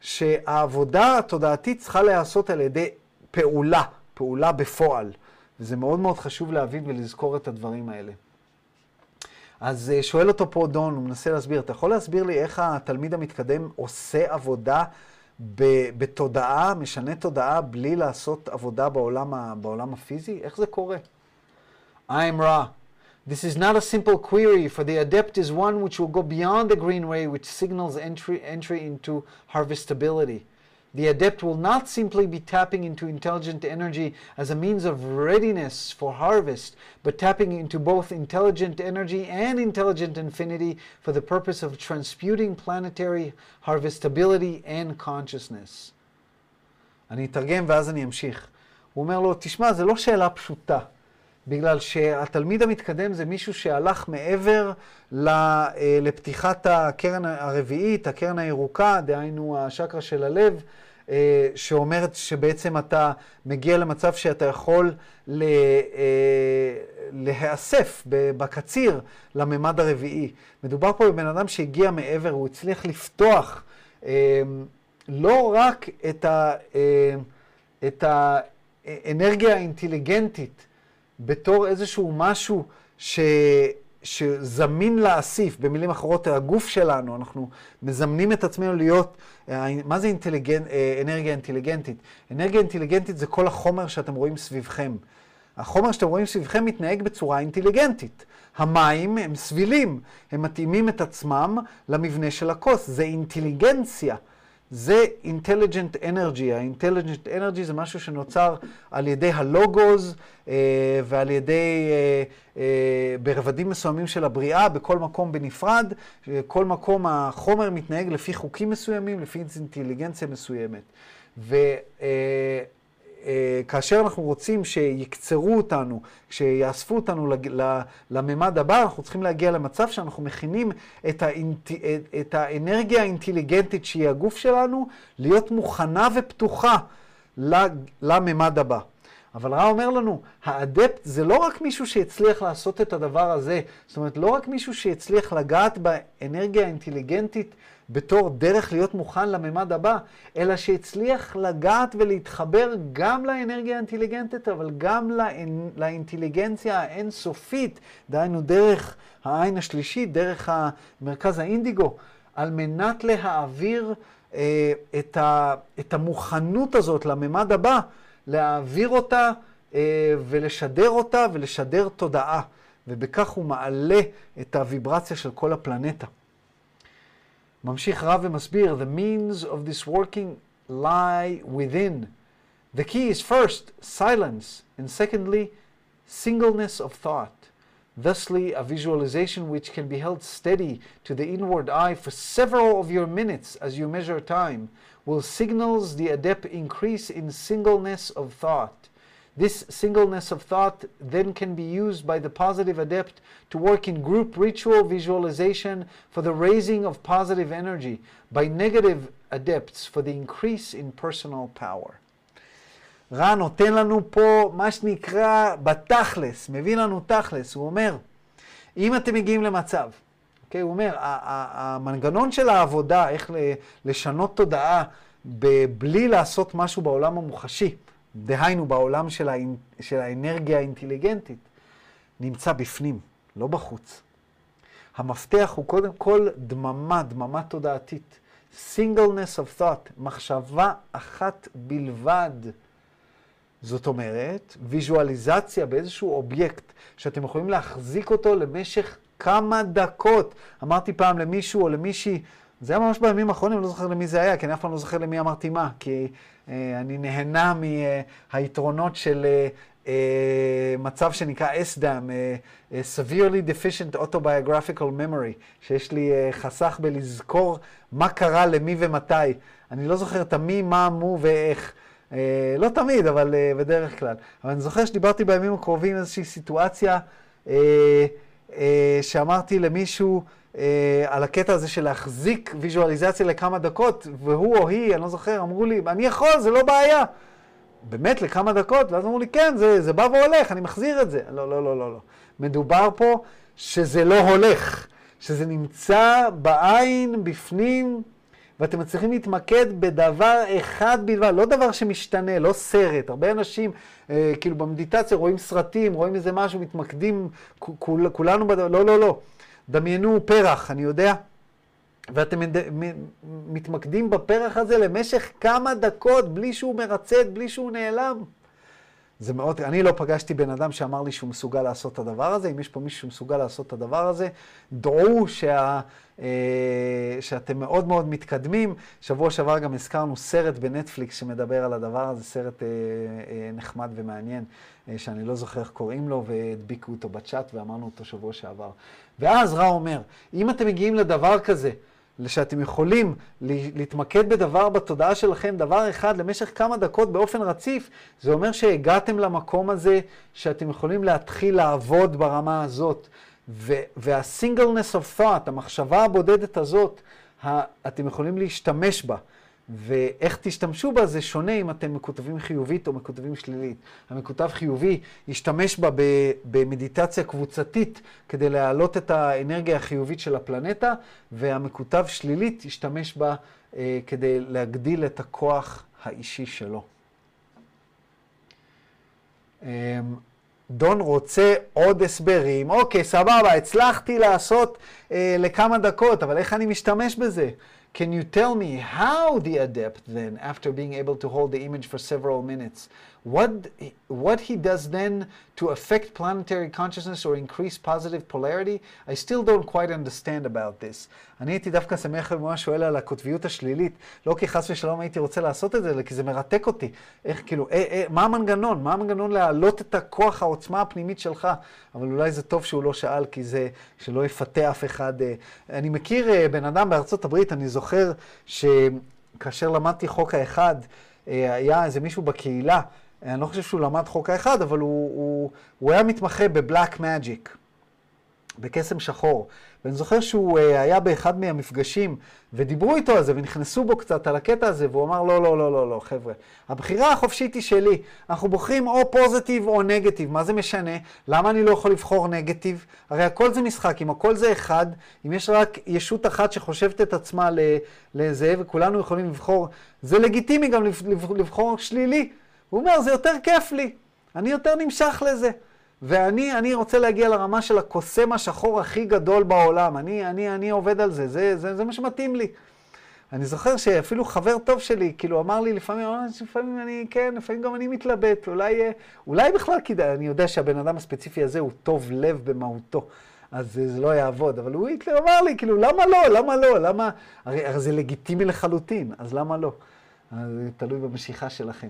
A: שהעבודה התודעתית צריכה להיעשות על ידי פעולה, פעולה בפועל. וזה מאוד מאוד חשוב להבין ולזכור את הדברים האלה. אז אה, שואל אותו פה דון, הוא מנסה להסביר, אתה יכול להסביר לי איך התלמיד המתקדם עושה עבודה בתודעה, משנה תודעה, בלי לעשות עבודה בעולם, בעולם הפיזי? איך זה קורה? I'm raw. This is not a simple query, for the adept is one which will go beyond the green ray, which signals entry, entry into harvestability. The adept will not simply be tapping into intelligent energy as a means of readiness for harvest, but tapping into both intelligent energy and intelligent infinity for the purpose of transmuting planetary harvestability and consciousness. אני אתרגם ואז אני אמשיך. הוא אומר לו, תשמע, זו לא שאלה פשוטה. בגלל שהתלמיד המתקדם זה מישהו שהלך מעבר לפתיחת הקרן הרביעית, הקרן הירוקה, דהיינו השקרה של הלב, אה, שאומרת שבעצם אתה מגיע למצב שאתה יכול לה, אה, להיאסף בקציר לממד הרביעי. מדובר פה בבן אדם שהגיע מעבר, הוא הצליח לפתוח אה, לא רק את, ה, את האנרגיה האינטליגנטית בתור איזשהו משהו ש... שזמין להאסיף, במילים אחרות, הגוף שלנו, אנחנו מזמנים את עצמנו להיות, אה, מה זה אינטליגנ... אה, אנרגיה אינטליגנטית? אנרגיה אינטליגנטית זה כל החומר שאתם רואים סביבכם. החומר שאתם רואים סביבכם מתנהג בצורה אינטליגנטית. המים הם סבילים, הם מתאימים את עצמם למבנה של הכוס, זה אינטליגנציה. זה אינטליג'נט אנרגי. האינטליג'נט אנרגי זה משהו שנוצר על ידי הלוגוז אה, ועל ידי, אה, אה, ברבדים מסוימים של הבריאה, בכל מקום בנפרד. כל מקום החומר מתנהג לפי חוקים מסוימים, לפי אינטליגנציה מסוימת. ו... כאשר אנחנו רוצים שיקצרו אותנו, שיאספו אותנו לממד הבא, אנחנו צריכים להגיע למצב שאנחנו מכינים את, האינט... את האנרגיה האינטליגנטית שהיא הגוף שלנו, להיות מוכנה ופתוחה לממד הבא. אבל רע אומר לנו, האדפט זה לא רק מישהו שהצליח לעשות את הדבר הזה, זאת אומרת, לא רק מישהו שהצליח לגעת באנרגיה האינטליגנטית בתור דרך להיות מוכן לממד הבא, אלא שהצליח לגעת ולהתחבר גם לאנרגיה האינטליגנטית, אבל גם לאינ... לאינטליגנציה האינסופית, דהיינו דרך העין השלישית, דרך מרכז האינדיגו, על מנת להעביר אה, את, ה... את המוכנות הזאת לממד הבא, להעביר אותה אה, ולשדר אותה ולשדר תודעה. ובכך הוא מעלה את הוויברציה של כל הפלנטה. ממשיך רב ומסביר, the means of this working lie within. The key is first, silence, and secondly, singleness of thought. Thusly, a visualization which can be held steady to the inward eye for several of your minutes as you measure time will signals the adept increase in singleness of thought. This singleness of thought then can be used by the positive adept to work in group ritual visualization for the raising of positive energy, by negative adepts for the increase in personal power. רע נותן לנו פה מה שנקרא בתכלס, מביא לנו תכלס, הוא אומר, אם אתם מגיעים למצב, אוקיי, הוא אומר, המנגנון של העבודה, איך לשנות תודעה בלי לעשות משהו בעולם המוחשי, דהיינו בעולם של, האינ... של האנרגיה האינטליגנטית, נמצא בפנים, לא בחוץ. המפתח הוא קודם כל דממה, דממה תודעתית. singleness of thought, מחשבה אחת בלבד. זאת אומרת, ויזואליזציה באיזשהו אובייקט שאתם יכולים להחזיק אותו למשך כמה דקות. אמרתי פעם למישהו או למישהי, זה היה ממש בימים האחרונים, לא זוכר למי זה היה, כי אני אף פעם לא זוכר למי אמרתי מה, כי אני נהנה מהיתרונות של אה, אה, מצב שנקרא SDAM, severely deficient autobiographical memory, שיש לי חסך בלזכור מה קרה למי ומתי. אני לא זוכר את המי, מה, מו ואיך. לא תמיד, אבל בדרך כלל. אבל אני זוכר שדיברתי בימים הקרובים איזושהי סיטואציה שאמרתי למישהו, אה, על הקטע הזה של להחזיק ויזואליזציה לכמה דקות, והוא או היא, אני לא זוכר, אמרו לי, אני יכול, זה לא בעיה. באמת, לכמה דקות, ואז אמרו לי, כן, זה, זה בא והולך, אני מחזיר את זה. לא, לא, לא, לא, לא. מדובר פה שזה לא הולך, שזה נמצא בעין, בפנים, ואתם מצליחים להתמקד בדבר אחד בלבד, לא דבר שמשתנה, לא סרט. הרבה אנשים, אה, כאילו במדיטציה רואים סרטים, רואים איזה משהו, מתמקדים, כול, כולנו בדבר, לא, לא, לא. דמיינו פרח, אני יודע, ואתם מתמקדים בפרח הזה למשך כמה דקות, בלי שהוא מרצד, בלי שהוא נעלם. זה מאוד, אני לא פגשתי בן אדם שאמר לי שהוא מסוגל לעשות את הדבר הזה. אם יש פה מישהו שמסוגל לעשות את הדבר הזה, דעו שה, אה, שאתם מאוד מאוד מתקדמים. שבוע שעבר גם הזכרנו סרט בנטפליקס שמדבר על הדבר הזה, סרט אה, אה, נחמד ומעניין, שאני לא זוכר איך קוראים לו, והדביקו אותו בצ'אט ואמרנו אותו שבוע שעבר. ואז רע אומר, אם אתם מגיעים לדבר כזה, שאתם יכולים להתמקד בדבר בתודעה שלכם, דבר אחד למשך כמה דקות באופן רציף, זה אומר שהגעתם למקום הזה שאתם יכולים להתחיל לעבוד ברמה הזאת. וה-singleness of thought, המחשבה הבודדת הזאת, אתם יכולים להשתמש בה. ואיך תשתמשו בה זה שונה אם אתם מקוטבים חיובית או מקוטבים שלילית. המקוטב חיובי ישתמש בה במדיטציה קבוצתית כדי להעלות את האנרגיה החיובית של הפלנטה, והמקוטב שלילית ישתמש בה אה, כדי להגדיל את הכוח האישי שלו. אה, דון רוצה עוד הסברים. אוקיי, סבבה, הצלחתי לעשות אה, לכמה דקות, אבל איך אני משתמש בזה? Can you tell me how the adept then, after being able to hold the image for several minutes, what, what he does then to affect planetary consciousness or increase positive polarity? I still don't quite understand about this. אני הייתי דווקא שמח במה שואל על הקוטביות השלילית, לא כי חס ושלום הייתי רוצה לעשות את זה, אלא כי זה מרתק אותי. איך, כאילו, אה, אה, מה המנגנון? מה המנגנון להעלות את הכוח, העוצמה הפנימית שלך? אבל אולי זה טוב שהוא לא שאל, כי זה, שלא יפתה אף אחד. אה. אני מכיר אה, בן אדם בארצות הברית, אני זוכר שכאשר למדתי חוק האחד, אה, היה איזה מישהו בקהילה, אני לא חושב שהוא למד חוק האחד, אבל הוא, הוא, הוא היה מתמחה בבלק מג'יק, בקסם שחור. ואני זוכר שהוא uh, היה באחד מהמפגשים, ודיברו איתו על זה, ונכנסו בו קצת על הקטע הזה, והוא אמר, לא, לא, לא, לא, לא, חבר'ה, הבחירה החופשית היא שלי. אנחנו בוחרים או פוזיטיב או נגטיב, מה זה משנה? למה אני לא יכול לבחור נגטיב? הרי הכל זה משחק, אם הכל זה אחד, אם יש רק ישות אחת שחושבת את עצמה לזה, וכולנו יכולים לבחור, זה לגיטימי גם לבחור שלילי. הוא אומר, זה יותר כיף לי, אני יותר נמשך לזה. ואני אני רוצה להגיע לרמה של הקוסם השחור הכי גדול בעולם. אני, אני, אני עובד על זה, זה, זה, זה מה שמתאים לי. אני זוכר שאפילו חבר טוב שלי, כאילו, אמר לי לפעמים, אמר, לפעמים אני, כן, לפעמים גם אני מתלבט, אולי, אולי בכלל כדאי, אני יודע שהבן אדם הספציפי הזה הוא טוב לב במהותו, אז זה, זה לא יעבוד, אבל הוא אמר לי, כאילו, למה לא, למה לא, למה, הרי, הרי זה לגיטימי לחלוטין, אז למה לא? אז זה תלוי במשיכה שלכם.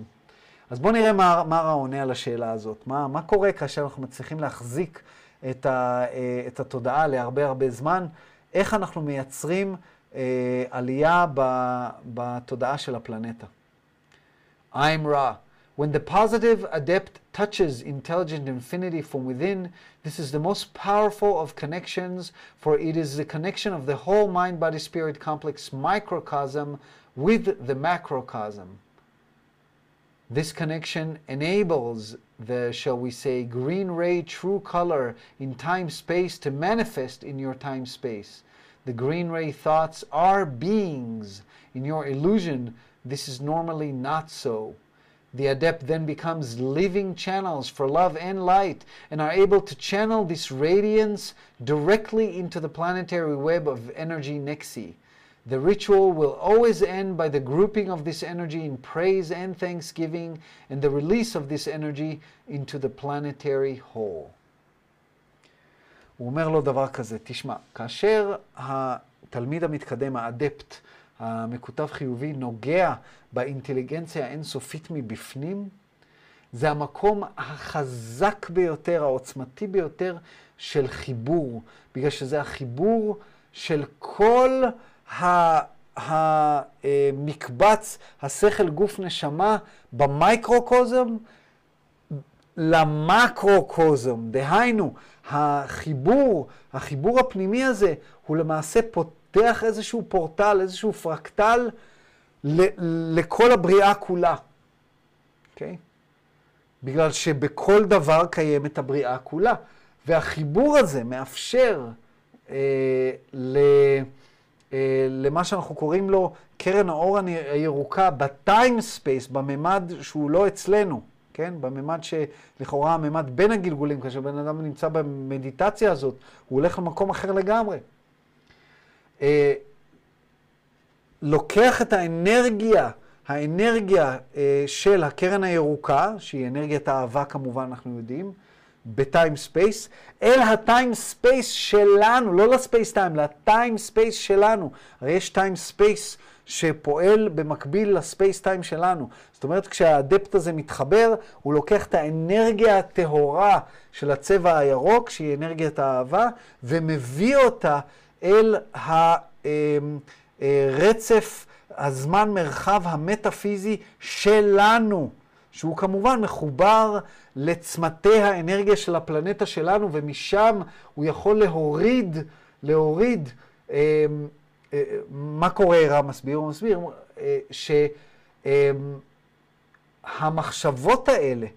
A: אז בואו נראה מה, מה עונה על השאלה הזאת. מה, מה קורה כאשר אנחנו מצליחים להחזיק את, ה, אה, את התודעה להרבה הרבה זמן? איך אנחנו מייצרים אה, עלייה ב, בתודעה של הפלנטה? I'm Ra. When the positive adept touches intelligent infinity from within, this is the most powerful of connections, for it is the connection of the whole mind body spirit complex microcosm with the macrocosm. This connection enables the, shall we say, green ray true color in time space to manifest in your time space. The green ray thoughts are beings. In your illusion, this is normally not so. The adept then becomes living channels for love and light and are able to channel this radiance directly into the planetary web of energy Nexi. The ritual will always end by the grouping of this energy in praise and thanksgiving and the release of this energy into the planetary whole. הוא אומר לו דבר כזה, תשמע, כאשר התלמיד המתקדם, האדפט, המקוטב חיובי, נוגע באינטליגנציה האינסופית מבפנים, זה המקום החזק ביותר, העוצמתי ביותר של חיבור, בגלל שזה החיבור של כל המקבץ, השכל, גוף, נשמה, במייקרוקוזם, למקרוקוזם. דהיינו, החיבור, החיבור הפנימי הזה, הוא למעשה פותח איזשהו פורטל, איזשהו פרקטל לכל הבריאה כולה. אוקיי? Okay? בגלל שבכל דבר קיימת הבריאה כולה. והחיבור הזה מאפשר אה, ל, אה, למה שאנחנו קוראים לו קרן האור הירוקה ב time space, בממד שהוא לא אצלנו, כן? בממד שלכאורה הממד בין הגלגולים, כאשר בן אדם נמצא במדיטציה הזאת, הוא הולך למקום אחר לגמרי. אה, לוקח את האנרגיה, האנרגיה אה, של הקרן הירוקה, שהיא אנרגיית האהבה כמובן, אנחנו יודעים, ב time space, אל ה time space שלנו, לא ל space time, ל time space שלנו. הרי יש time space שפועל במקביל ל space time שלנו. זאת אומרת, כשה adept הזה מתחבר, הוא לוקח את האנרגיה הטהורה של הצבע הירוק, שהיא אנרגיית האהבה, ומביא אותה אל הרצף, הזמן מרחב המטאפיזי שלנו, שהוא כמובן מחובר לצמתי האנרגיה של הפלנטה שלנו, ומשם הוא יכול להוריד, להוריד, אה, אה, מה קורה, רע מסביר? הוא מסביר אה, שהמחשבות האלה,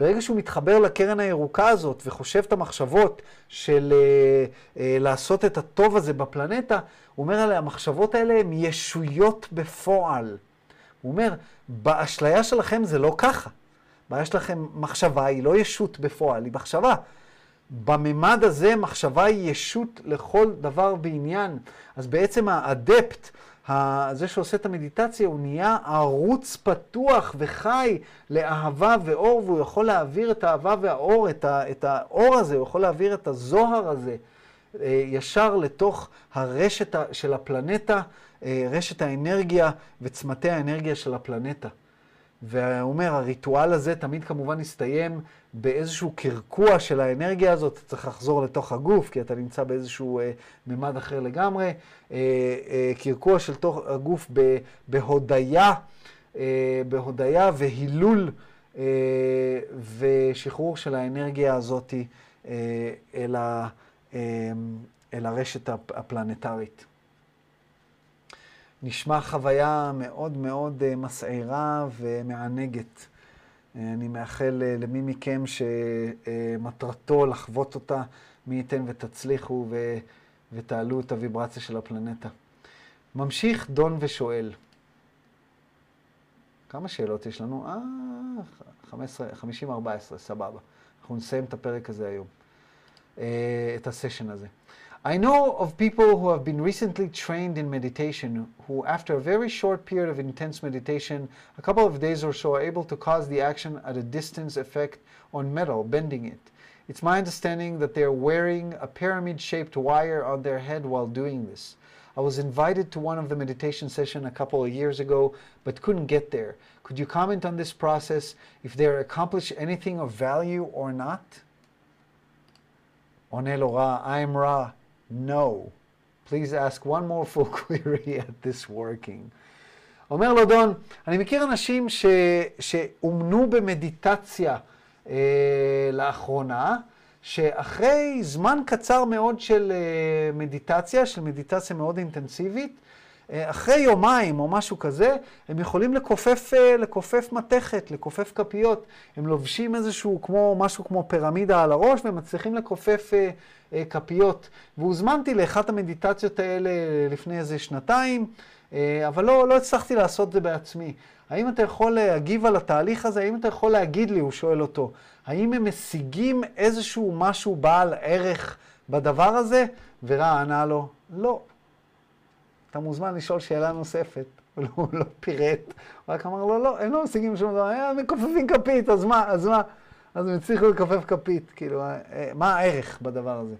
A: ברגע שהוא מתחבר לקרן הירוקה הזאת וחושב את המחשבות של אה, אה, לעשות את הטוב הזה בפלנטה, הוא אומר עליה, המחשבות האלה הן ישויות בפועל. הוא אומר, באשליה שלכם זה לא ככה. הבעיה שלכם, מחשבה היא לא ישות בפועל, היא מחשבה. בממד הזה מחשבה היא ישות לכל דבר בעניין. אז בעצם האדפט, זה שעושה את המדיטציה, הוא נהיה ערוץ פתוח וחי לאהבה ואור, והוא יכול להעביר את האהבה והאור, את, ה, את האור הזה, הוא יכול להעביר את הזוהר הזה אה, ישר לתוך הרשת של הפלנטה, רשת האנרגיה וצמתי האנרגיה של הפלנטה. והוא אומר, הריטואל הזה תמיד כמובן יסתיים באיזשהו קרקוע של האנרגיה הזאת, אתה צריך לחזור לתוך הגוף, כי אתה נמצא באיזשהו אה, ממד אחר לגמרי. אה, אה, קרקוע של תוך הגוף ב, בהודיה, אה, בהודיה והילול אה, ושחרור של האנרגיה הזאת אה, אל, ה, אה, אל הרשת הפלנטרית. נשמע חוויה מאוד מאוד אה, מסעירה ומענגת. אה, אני מאחל אה, למי מכם שמטרתו לחוות אותה, מי ייתן ותצליחו ו... ותעלו את הוויברציה של הפלנטה. ממשיך דון ושואל. כמה שאלות יש לנו? אה, 50-14, סבבה. אנחנו נסיים את הפרק הזה היום, את הסשן הזה. I know of people who have been recently trained in meditation who, after a very short period of intense meditation, a couple of days or so, are able to cause the action at a distance effect on metal, bending it. It's my understanding that they are wearing a pyramid shaped wire on their head while doing this. I was invited to one of the meditation sessions a couple of years ago, but couldn't get there. Could you comment on this process, if they accomplish anything of value or not? Onelo Ra, I am Ra. No. Please ask one more full (laughs) query at this working. אומר לו דון, אני מכיר אנשים ש, שאומנו במדיטציה אה, לאחרונה, שאחרי זמן קצר מאוד של אה, מדיטציה, של מדיטציה מאוד אינטנסיבית, אה, אחרי יומיים או משהו כזה, הם יכולים לכופף, אה, לכופף מתכת, לכופף כפיות. הם לובשים איזשהו, כמו, משהו כמו פירמידה על הראש, והם מצליחים לכופף אה, אה, כפיות. והוזמנתי לאחת המדיטציות האלה לפני איזה שנתיים, אה, אבל לא, לא הצלחתי לעשות את זה בעצמי. האם אתה יכול להגיב על התהליך הזה? האם אתה יכול להגיד לי, הוא שואל אותו, האם הם משיגים איזשהו משהו בעל ערך בדבר הזה? ורע ענה לו, לא. אתה מוזמן לשאול שאלה נוספת. הוא לא, לא פירט, הוא רק אמר לו, לא, הם לא משיגים שום דבר, הם מכופפים כפית, אז מה, אז מה? אז הם הצליחו לכופף כפית, כאילו, אה, מה הערך בדבר הזה?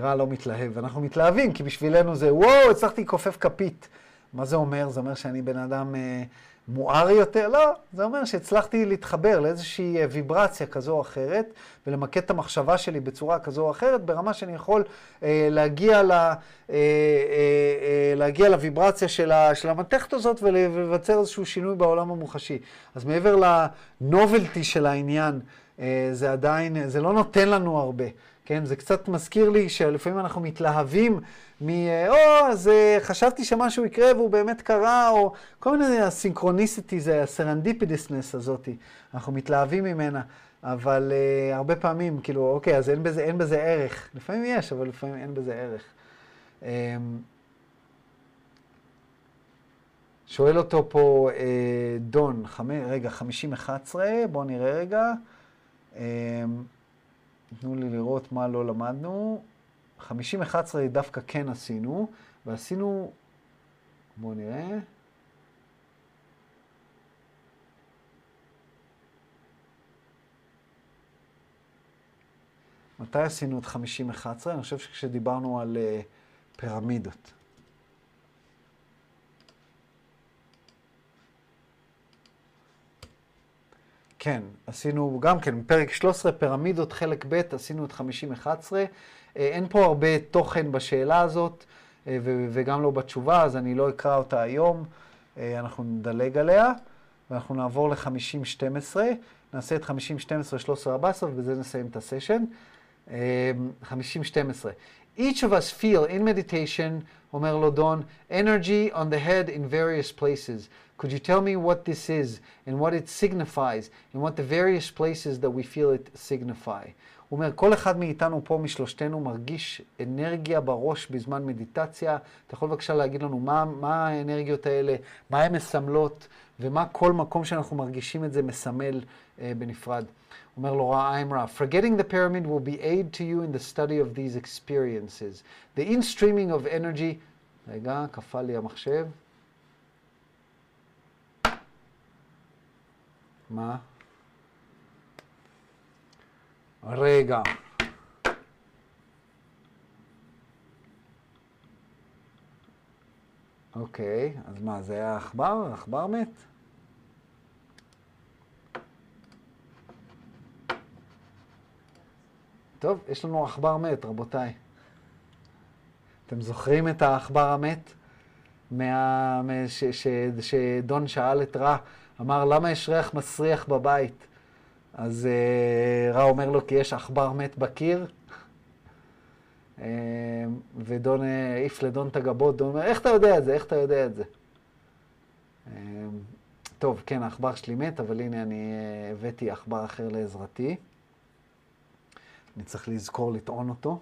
A: רע לא מתלהב, ואנחנו מתלהבים, כי בשבילנו זה, וואו, הצלחתי לכופף כפית. מה זה אומר? זה אומר שאני בן אדם אה, מואר יותר, לא, זה אומר שהצלחתי להתחבר לאיזושהי אה, ויברציה כזו או אחרת, ולמקד את המחשבה שלי בצורה כזו או אחרת, ברמה שאני יכול אה, להגיע, ל, אה, אה, אה, להגיע לוויברציה של, ה, של המתכת הזאת ולבצר איזשהו שינוי בעולם המוחשי. אז מעבר לנובלטי של העניין, אה, זה עדיין, זה לא נותן לנו הרבה. כן, זה קצת מזכיר לי שלפעמים אנחנו מתלהבים מ... או, אז אה, חשבתי שמשהו יקרה והוא באמת קרה, או כל מיני ה synchronicity, זה ה serendipitousness הזאתי. אנחנו מתלהבים ממנה, אבל uh, הרבה פעמים, כאילו, אוקיי, אז אין בזה, אין בזה ערך. לפעמים יש, אבל לפעמים אין בזה ערך. Um, שואל אותו פה uh, דון, חמ... רגע, 50-11, בואו נראה רגע. Um, תנו לי לראות מה לא למדנו. 50-11 דווקא כן עשינו, ועשינו, בואו נראה. מתי עשינו את 50-11? אני חושב שכשדיברנו על uh, פירמידות. כן, עשינו גם כן, פרק 13, פירמידות, חלק ב', עשינו את 50-11. אה, אין פה הרבה תוכן בשאלה הזאת, אה, וגם לא בתשובה, אז אני לא אקרא אותה היום. אה, אנחנו נדלג עליה, ואנחנו נעבור ל-50-12. נעשה את 50-12, 13, 14, ובזה נסיים את הסשן. 50-12. Each of us feel in meditation, אומר לו דון, energy on the head in various places. Could you tell me what this is and what it signifies and what the various places that we feel it signify? הוא אומר, כל אחד מאיתנו פה, משלושתנו, מרגיש אנרגיה בראש בזמן מדיטציה. אתה יכול בבקשה להגיד לנו מה, מה האנרגיות האלה, מה הן מסמלות, ומה כל מקום שאנחנו מרגישים את זה מסמל uh, בנפרד. אומר לו רע forgetting the pyramid will be aid to you in the study of these experiences. The in-streaming of energy, רגע, קפא לי המחשב. מה? רגע. אוקיי, אז מה, זה היה עכבר? עכבר מת? טוב, יש לנו עכבר מת, רבותיי. אתם זוכרים את העכבר המת? מה... ש... ש... שדון שאל את רע, אמר, למה יש ריח מסריח בבית? אז uh, רע אומר לו, כי יש עכבר מת בקיר. uh, ודון העיף uh, לדון את הגבות, דון אומר, איך אתה יודע את זה? איך אתה יודע את זה? טוב, כן, העכבר שלי מת, אבל הנה אני הבאתי עכבר אחר לעזרתי. אני צריך לזכור לטעון אותו.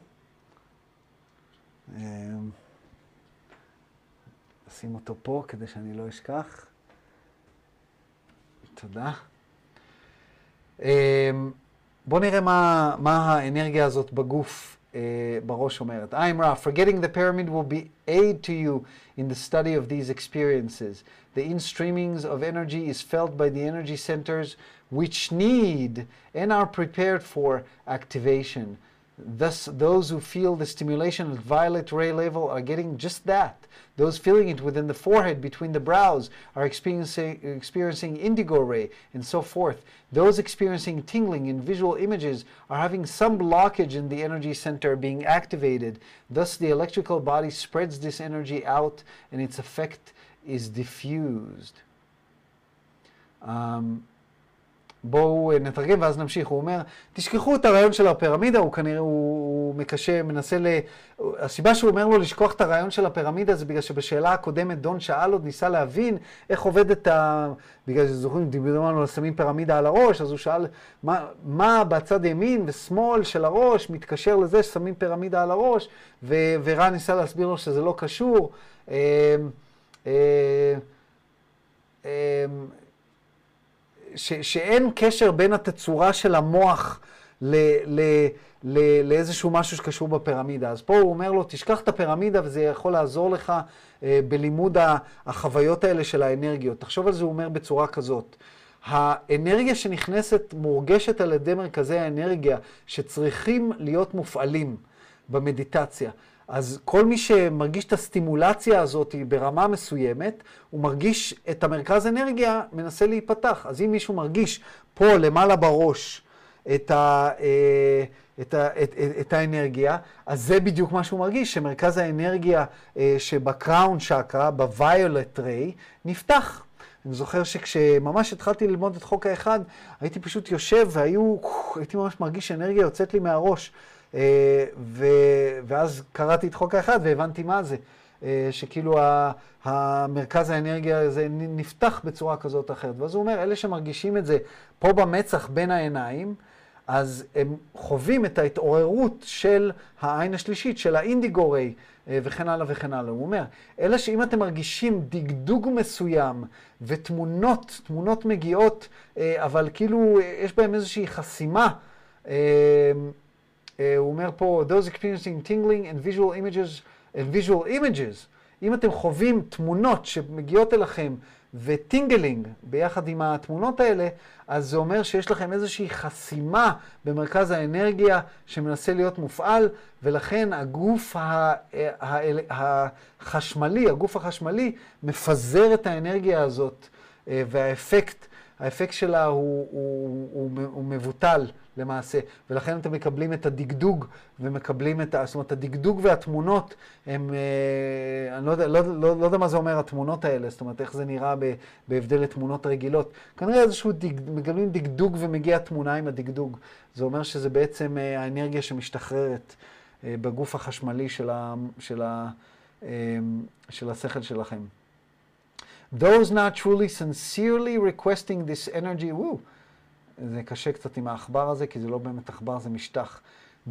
A: נשים אותו פה כדי שאני לא אשכח. תודה. בואו נראה מה, מה האנרגיה הזאת בגוף, בראש אומרת. I'm Ra, forgetting the pyramid will be aid to you in the study of these experiences. The in-streamings of energy is felt by the energy centers which need and are prepared for activation. Thus, those who feel the stimulation at violet ray level are getting just that. Those feeling it within the forehead, between the brows, are experiencing, experiencing indigo ray, and so forth. Those experiencing tingling in visual images are having some blockage in the energy center being activated. Thus, the electrical body spreads this energy out, and its effect is diffused. Um, בואו נתרגם ואז נמשיך. הוא אומר, תשכחו את הרעיון של הפירמידה, הוא כנראה, הוא, הוא מקשה, מנסה ל... הסיבה שהוא אומר לו לשכוח את הרעיון של הפירמידה זה בגלל שבשאלה הקודמת דון שאל עוד, ניסה להבין איך עובדת ה... בגלל שזוכרים, דיברו לנו על שמים פירמידה על הראש, אז הוא שאל מה, מה בצד ימין ושמאל של הראש מתקשר לזה ששמים פירמידה על הראש, ו... ורן ניסה להסביר לו שזה לא קשור. אה, אה, אה, ש, שאין קשר בין התצורה של המוח ל, ל, ל, לאיזשהו משהו שקשור בפירמידה. אז פה הוא אומר לו, תשכח את הפירמידה וזה יכול לעזור לך אה, בלימוד החוויות האלה של האנרגיות. תחשוב על זה, הוא אומר בצורה כזאת. האנרגיה שנכנסת מורגשת על ידי מרכזי האנרגיה שצריכים להיות מופעלים. במדיטציה. אז כל מי שמרגיש את הסטימולציה הזאת ברמה מסוימת, הוא מרגיש את המרכז אנרגיה מנסה להיפתח. אז אם מישהו מרגיש פה למעלה בראש את, ה, אה, את, ה, את, את, את האנרגיה, אז זה בדיוק מה שהוא מרגיש, שמרכז האנרגיה אה, שבקראון שקרה, בוויולט ריי, נפתח. אני זוכר שכשממש התחלתי ללמוד את חוק האחד, הייתי פשוט יושב והיו, הייתי ממש מרגיש אנרגיה יוצאת לי מהראש. אה, ו, ואז קראתי את חוק האחד והבנתי מה זה. אה, שכאילו המרכז האנרגיה הזה נפתח בצורה כזאת או אחרת. ואז הוא אומר, אלה שמרגישים את זה פה במצח בין העיניים, אז הם חווים את ההתעוררות של העין השלישית, של האינדיגו ריי, אה, וכן הלאה וכן הלאה. הוא אומר, אלא שאם אתם מרגישים דגדוג מסוים ותמונות, תמונות מגיעות, אבל כאילו יש בהם איזושהי חסימה, הוא אומר פה, those experiencing tingling and visual images, and visual images, אם אתם חווים תמונות שמגיעות אליכם וטינגלינג ביחד עם התמונות האלה, אז זה אומר שיש לכם איזושהי חסימה במרכז האנרגיה שמנסה להיות מופעל, ולכן הגוף החשמלי, הגוף החשמלי מפזר את האנרגיה הזאת, והאפקט, האפקט שלה הוא, הוא, הוא, הוא מבוטל. למעשה, ולכן אתם מקבלים את הדגדוג ומקבלים את. זאת אומרת, הדגדוג והתמונות הם... אה, אני לא יודע, לא, לא, לא יודע מה זה אומר התמונות האלה, זאת אומרת, איך זה נראה ב, בהבדל לתמונות רגילות. כנראה איזשהו, דג, מקבלים דגדוג ומגיע תמונה עם הדגדוג. זה אומר שזה בעצם אה, האנרגיה שמשתחררת אה, בגוף החשמלי של, ה, של, ה, אה, של השכל שלכם. Those not truly sincerely requesting this energy, woo, זה קשה קצת עם העכבר הזה, כי זה לא באמת עכבר, זה משטח.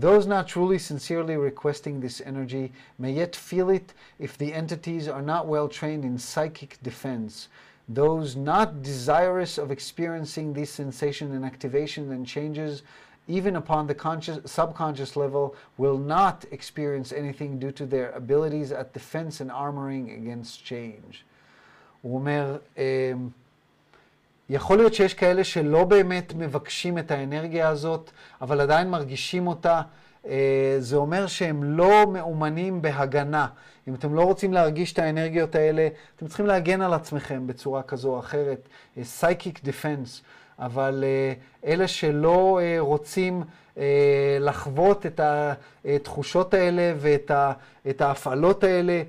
A: Those not truly sincerely requesting this energy may yet feel it if the entities are not well trained in psychic defense. Those not desirous of experiencing this sensation and activation and changes, even upon the conscious, subconscious level, will not experience anything due to their abilities at defense and armoring against change. הוא אומר, יכול להיות שיש כאלה שלא באמת מבקשים את האנרגיה הזאת, אבל עדיין מרגישים אותה. אה, זה אומר שהם לא מאומנים בהגנה. אם אתם לא רוצים להרגיש את האנרגיות האלה, אתם צריכים להגן על עצמכם בצורה כזו או אחרת. Psychic Defense. אבל אה, אלה שלא אה, רוצים לחוות את התחושות האלה ואת ההפעלות האלה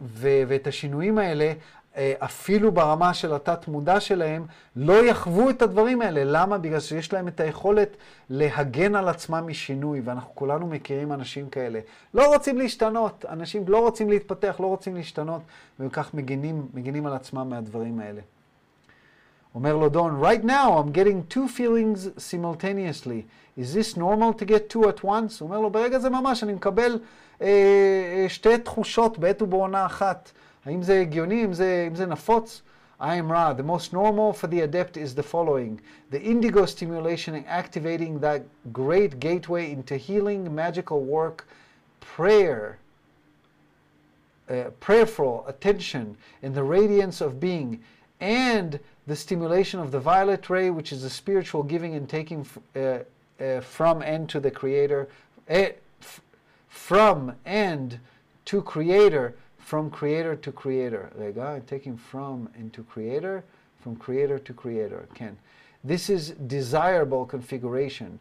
A: ואת השינויים האלה, אה, אפילו ברמה של התת-מודע שלהם, לא יחוו את הדברים האלה. למה? בגלל שיש להם את היכולת להגן על עצמם משינוי, ואנחנו כולנו מכירים אנשים כאלה. לא רוצים להשתנות, אנשים לא רוצים להתפתח, לא רוצים להשתנות, וכך מגינים, מגינים על עצמם מהדברים האלה. אומר לו דון, right now I'm getting two feelings simultaneously. Is this normal to get two at once? הוא אומר לו, ברגע זה ממש אני מקבל שתי תחושות בעת ובעונה אחת. האם זה הגיוני? אם זה, אם זה נפוץ? I am Ra. The most normal for the adept is the following. The indigo stimulation activating that great gateway into healing, magical work, prayer, uh, prayerful attention, and the radiance of being, and the stimulation of the violet ray, which is the spiritual giving and taking uh, uh, from and to the Creator, eh, from and to Creator, from creator to creator. רגע, taking from into creator, from creator to creator. כן. This is desirable configuration.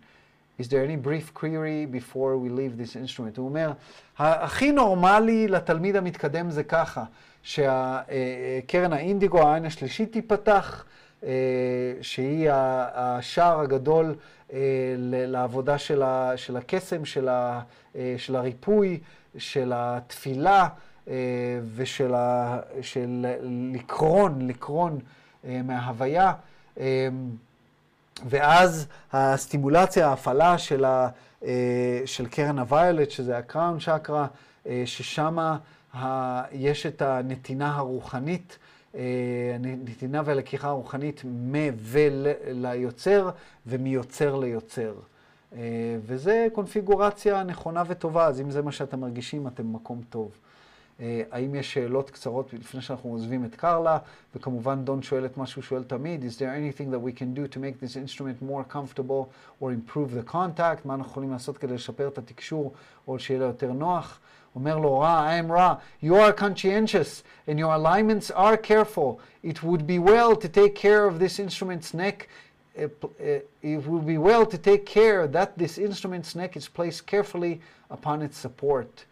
A: Is there any brief query before we leave this instrument? הוא אומר, הכי נורמלי לתלמיד המתקדם זה ככה, שקרן האינדיגו, העין השלישית תיפתח, שהיא השער הגדול לעבודה של הקסם, של הריפוי, של התפילה. אה, ושל ה, של לקרון, לקרון אה, מההוויה. אה, ואז הסטימולציה, ההפעלה של, ה, של קרן הוויולט, שזה הקראון צ'קרה, ששם יש את הנתינה הרוחנית, נתינה ולקיחה הרוחנית מ וליוצר ומיוצר ליוצר. וזה קונפיגורציה נכונה וטובה, אז אם זה מה שאתם מרגישים, אתם במקום טוב. אה, האם יש שאלות קצרות לפני שאנחנו עוזבים את קרלה? וכמובן, דון שואל את מה שהוא שואל תמיד, is there anything that we can do to make this instrument more comfortable or improve the contact? מה אנחנו יכולים לעשות כדי לשפר את התקשור או שיהיה לו יותר נוח? Omer lo ra, I am ra. You are conscientious and your alignments are careful. It would be well to take care of this instrument's neck. Eh, eh, it would be well to take care that this instrument's neck is placed carefully upon its support.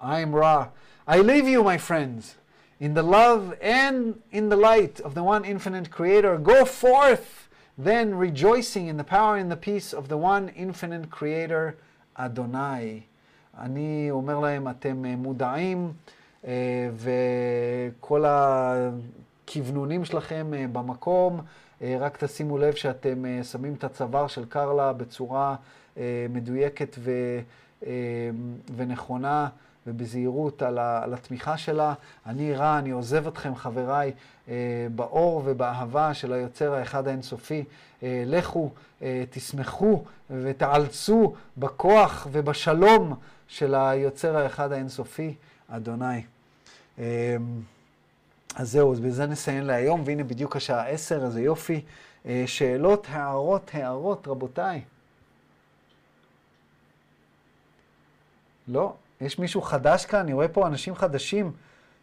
A: I am Ra. I leave you, my friends, in the love and in the light of the one infinite creator. Go forth, then rejoicing in the power and the peace of the one infinite creator, Adonai. אני אומר להם, אתם מודעים, וכל הכוונונים שלכם במקום, רק תשימו לב שאתם שמים את הצוואר של קרלה בצורה מדויקת ו, ונכונה. ובזהירות על, ה, על התמיכה שלה. אני רע, אני עוזב אתכם, חבריי, אה, באור ובאהבה של היוצר האחד האינסופי. אה, לכו, אה, תשמחו ותעלצו בכוח ובשלום של היוצר האחד האינסופי, אדוני. אה, אז זהו, אז בזה נסיים להיום, והנה בדיוק השעה עשר, איזה יופי. אה, שאלות, הערות, הערות, רבותיי. לא? יש מישהו חדש כאן? אני רואה פה אנשים חדשים.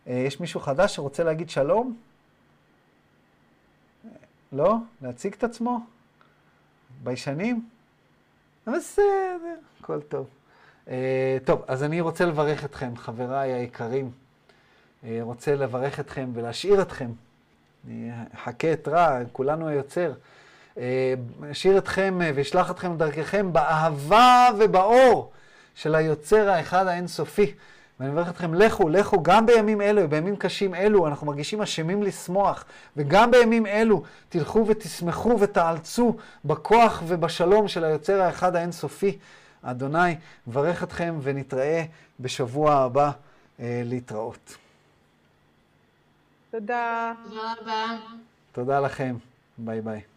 A: אה, יש מישהו חדש שרוצה להגיד שלום? לא? להציג את עצמו? ביישנים? בסדר, הכל טוב. Uh, טוב, אז אני רוצה לברך אתכם, חבריי היקרים. Uh, רוצה לברך אתכם ולהשאיר אתכם. אני אחכה את רע, כולנו היוצר. אשאיר אתכם ואשלח אתכם דרככם באהבה ובאור. של היוצר האחד האינסופי. ואני מברך אתכם, לכו, לכו, גם בימים אלו, בימים קשים אלו, אנחנו מרגישים אשמים לשמוח, וגם בימים אלו תלכו ותשמחו ותאלצו בכוח ובשלום של היוצר האחד האינסופי. אדוני, מברך אתכם ונתראה בשבוע הבא אה, להתראות.
C: תודה.
B: תודה רבה.
A: תודה לכם. ביי ביי.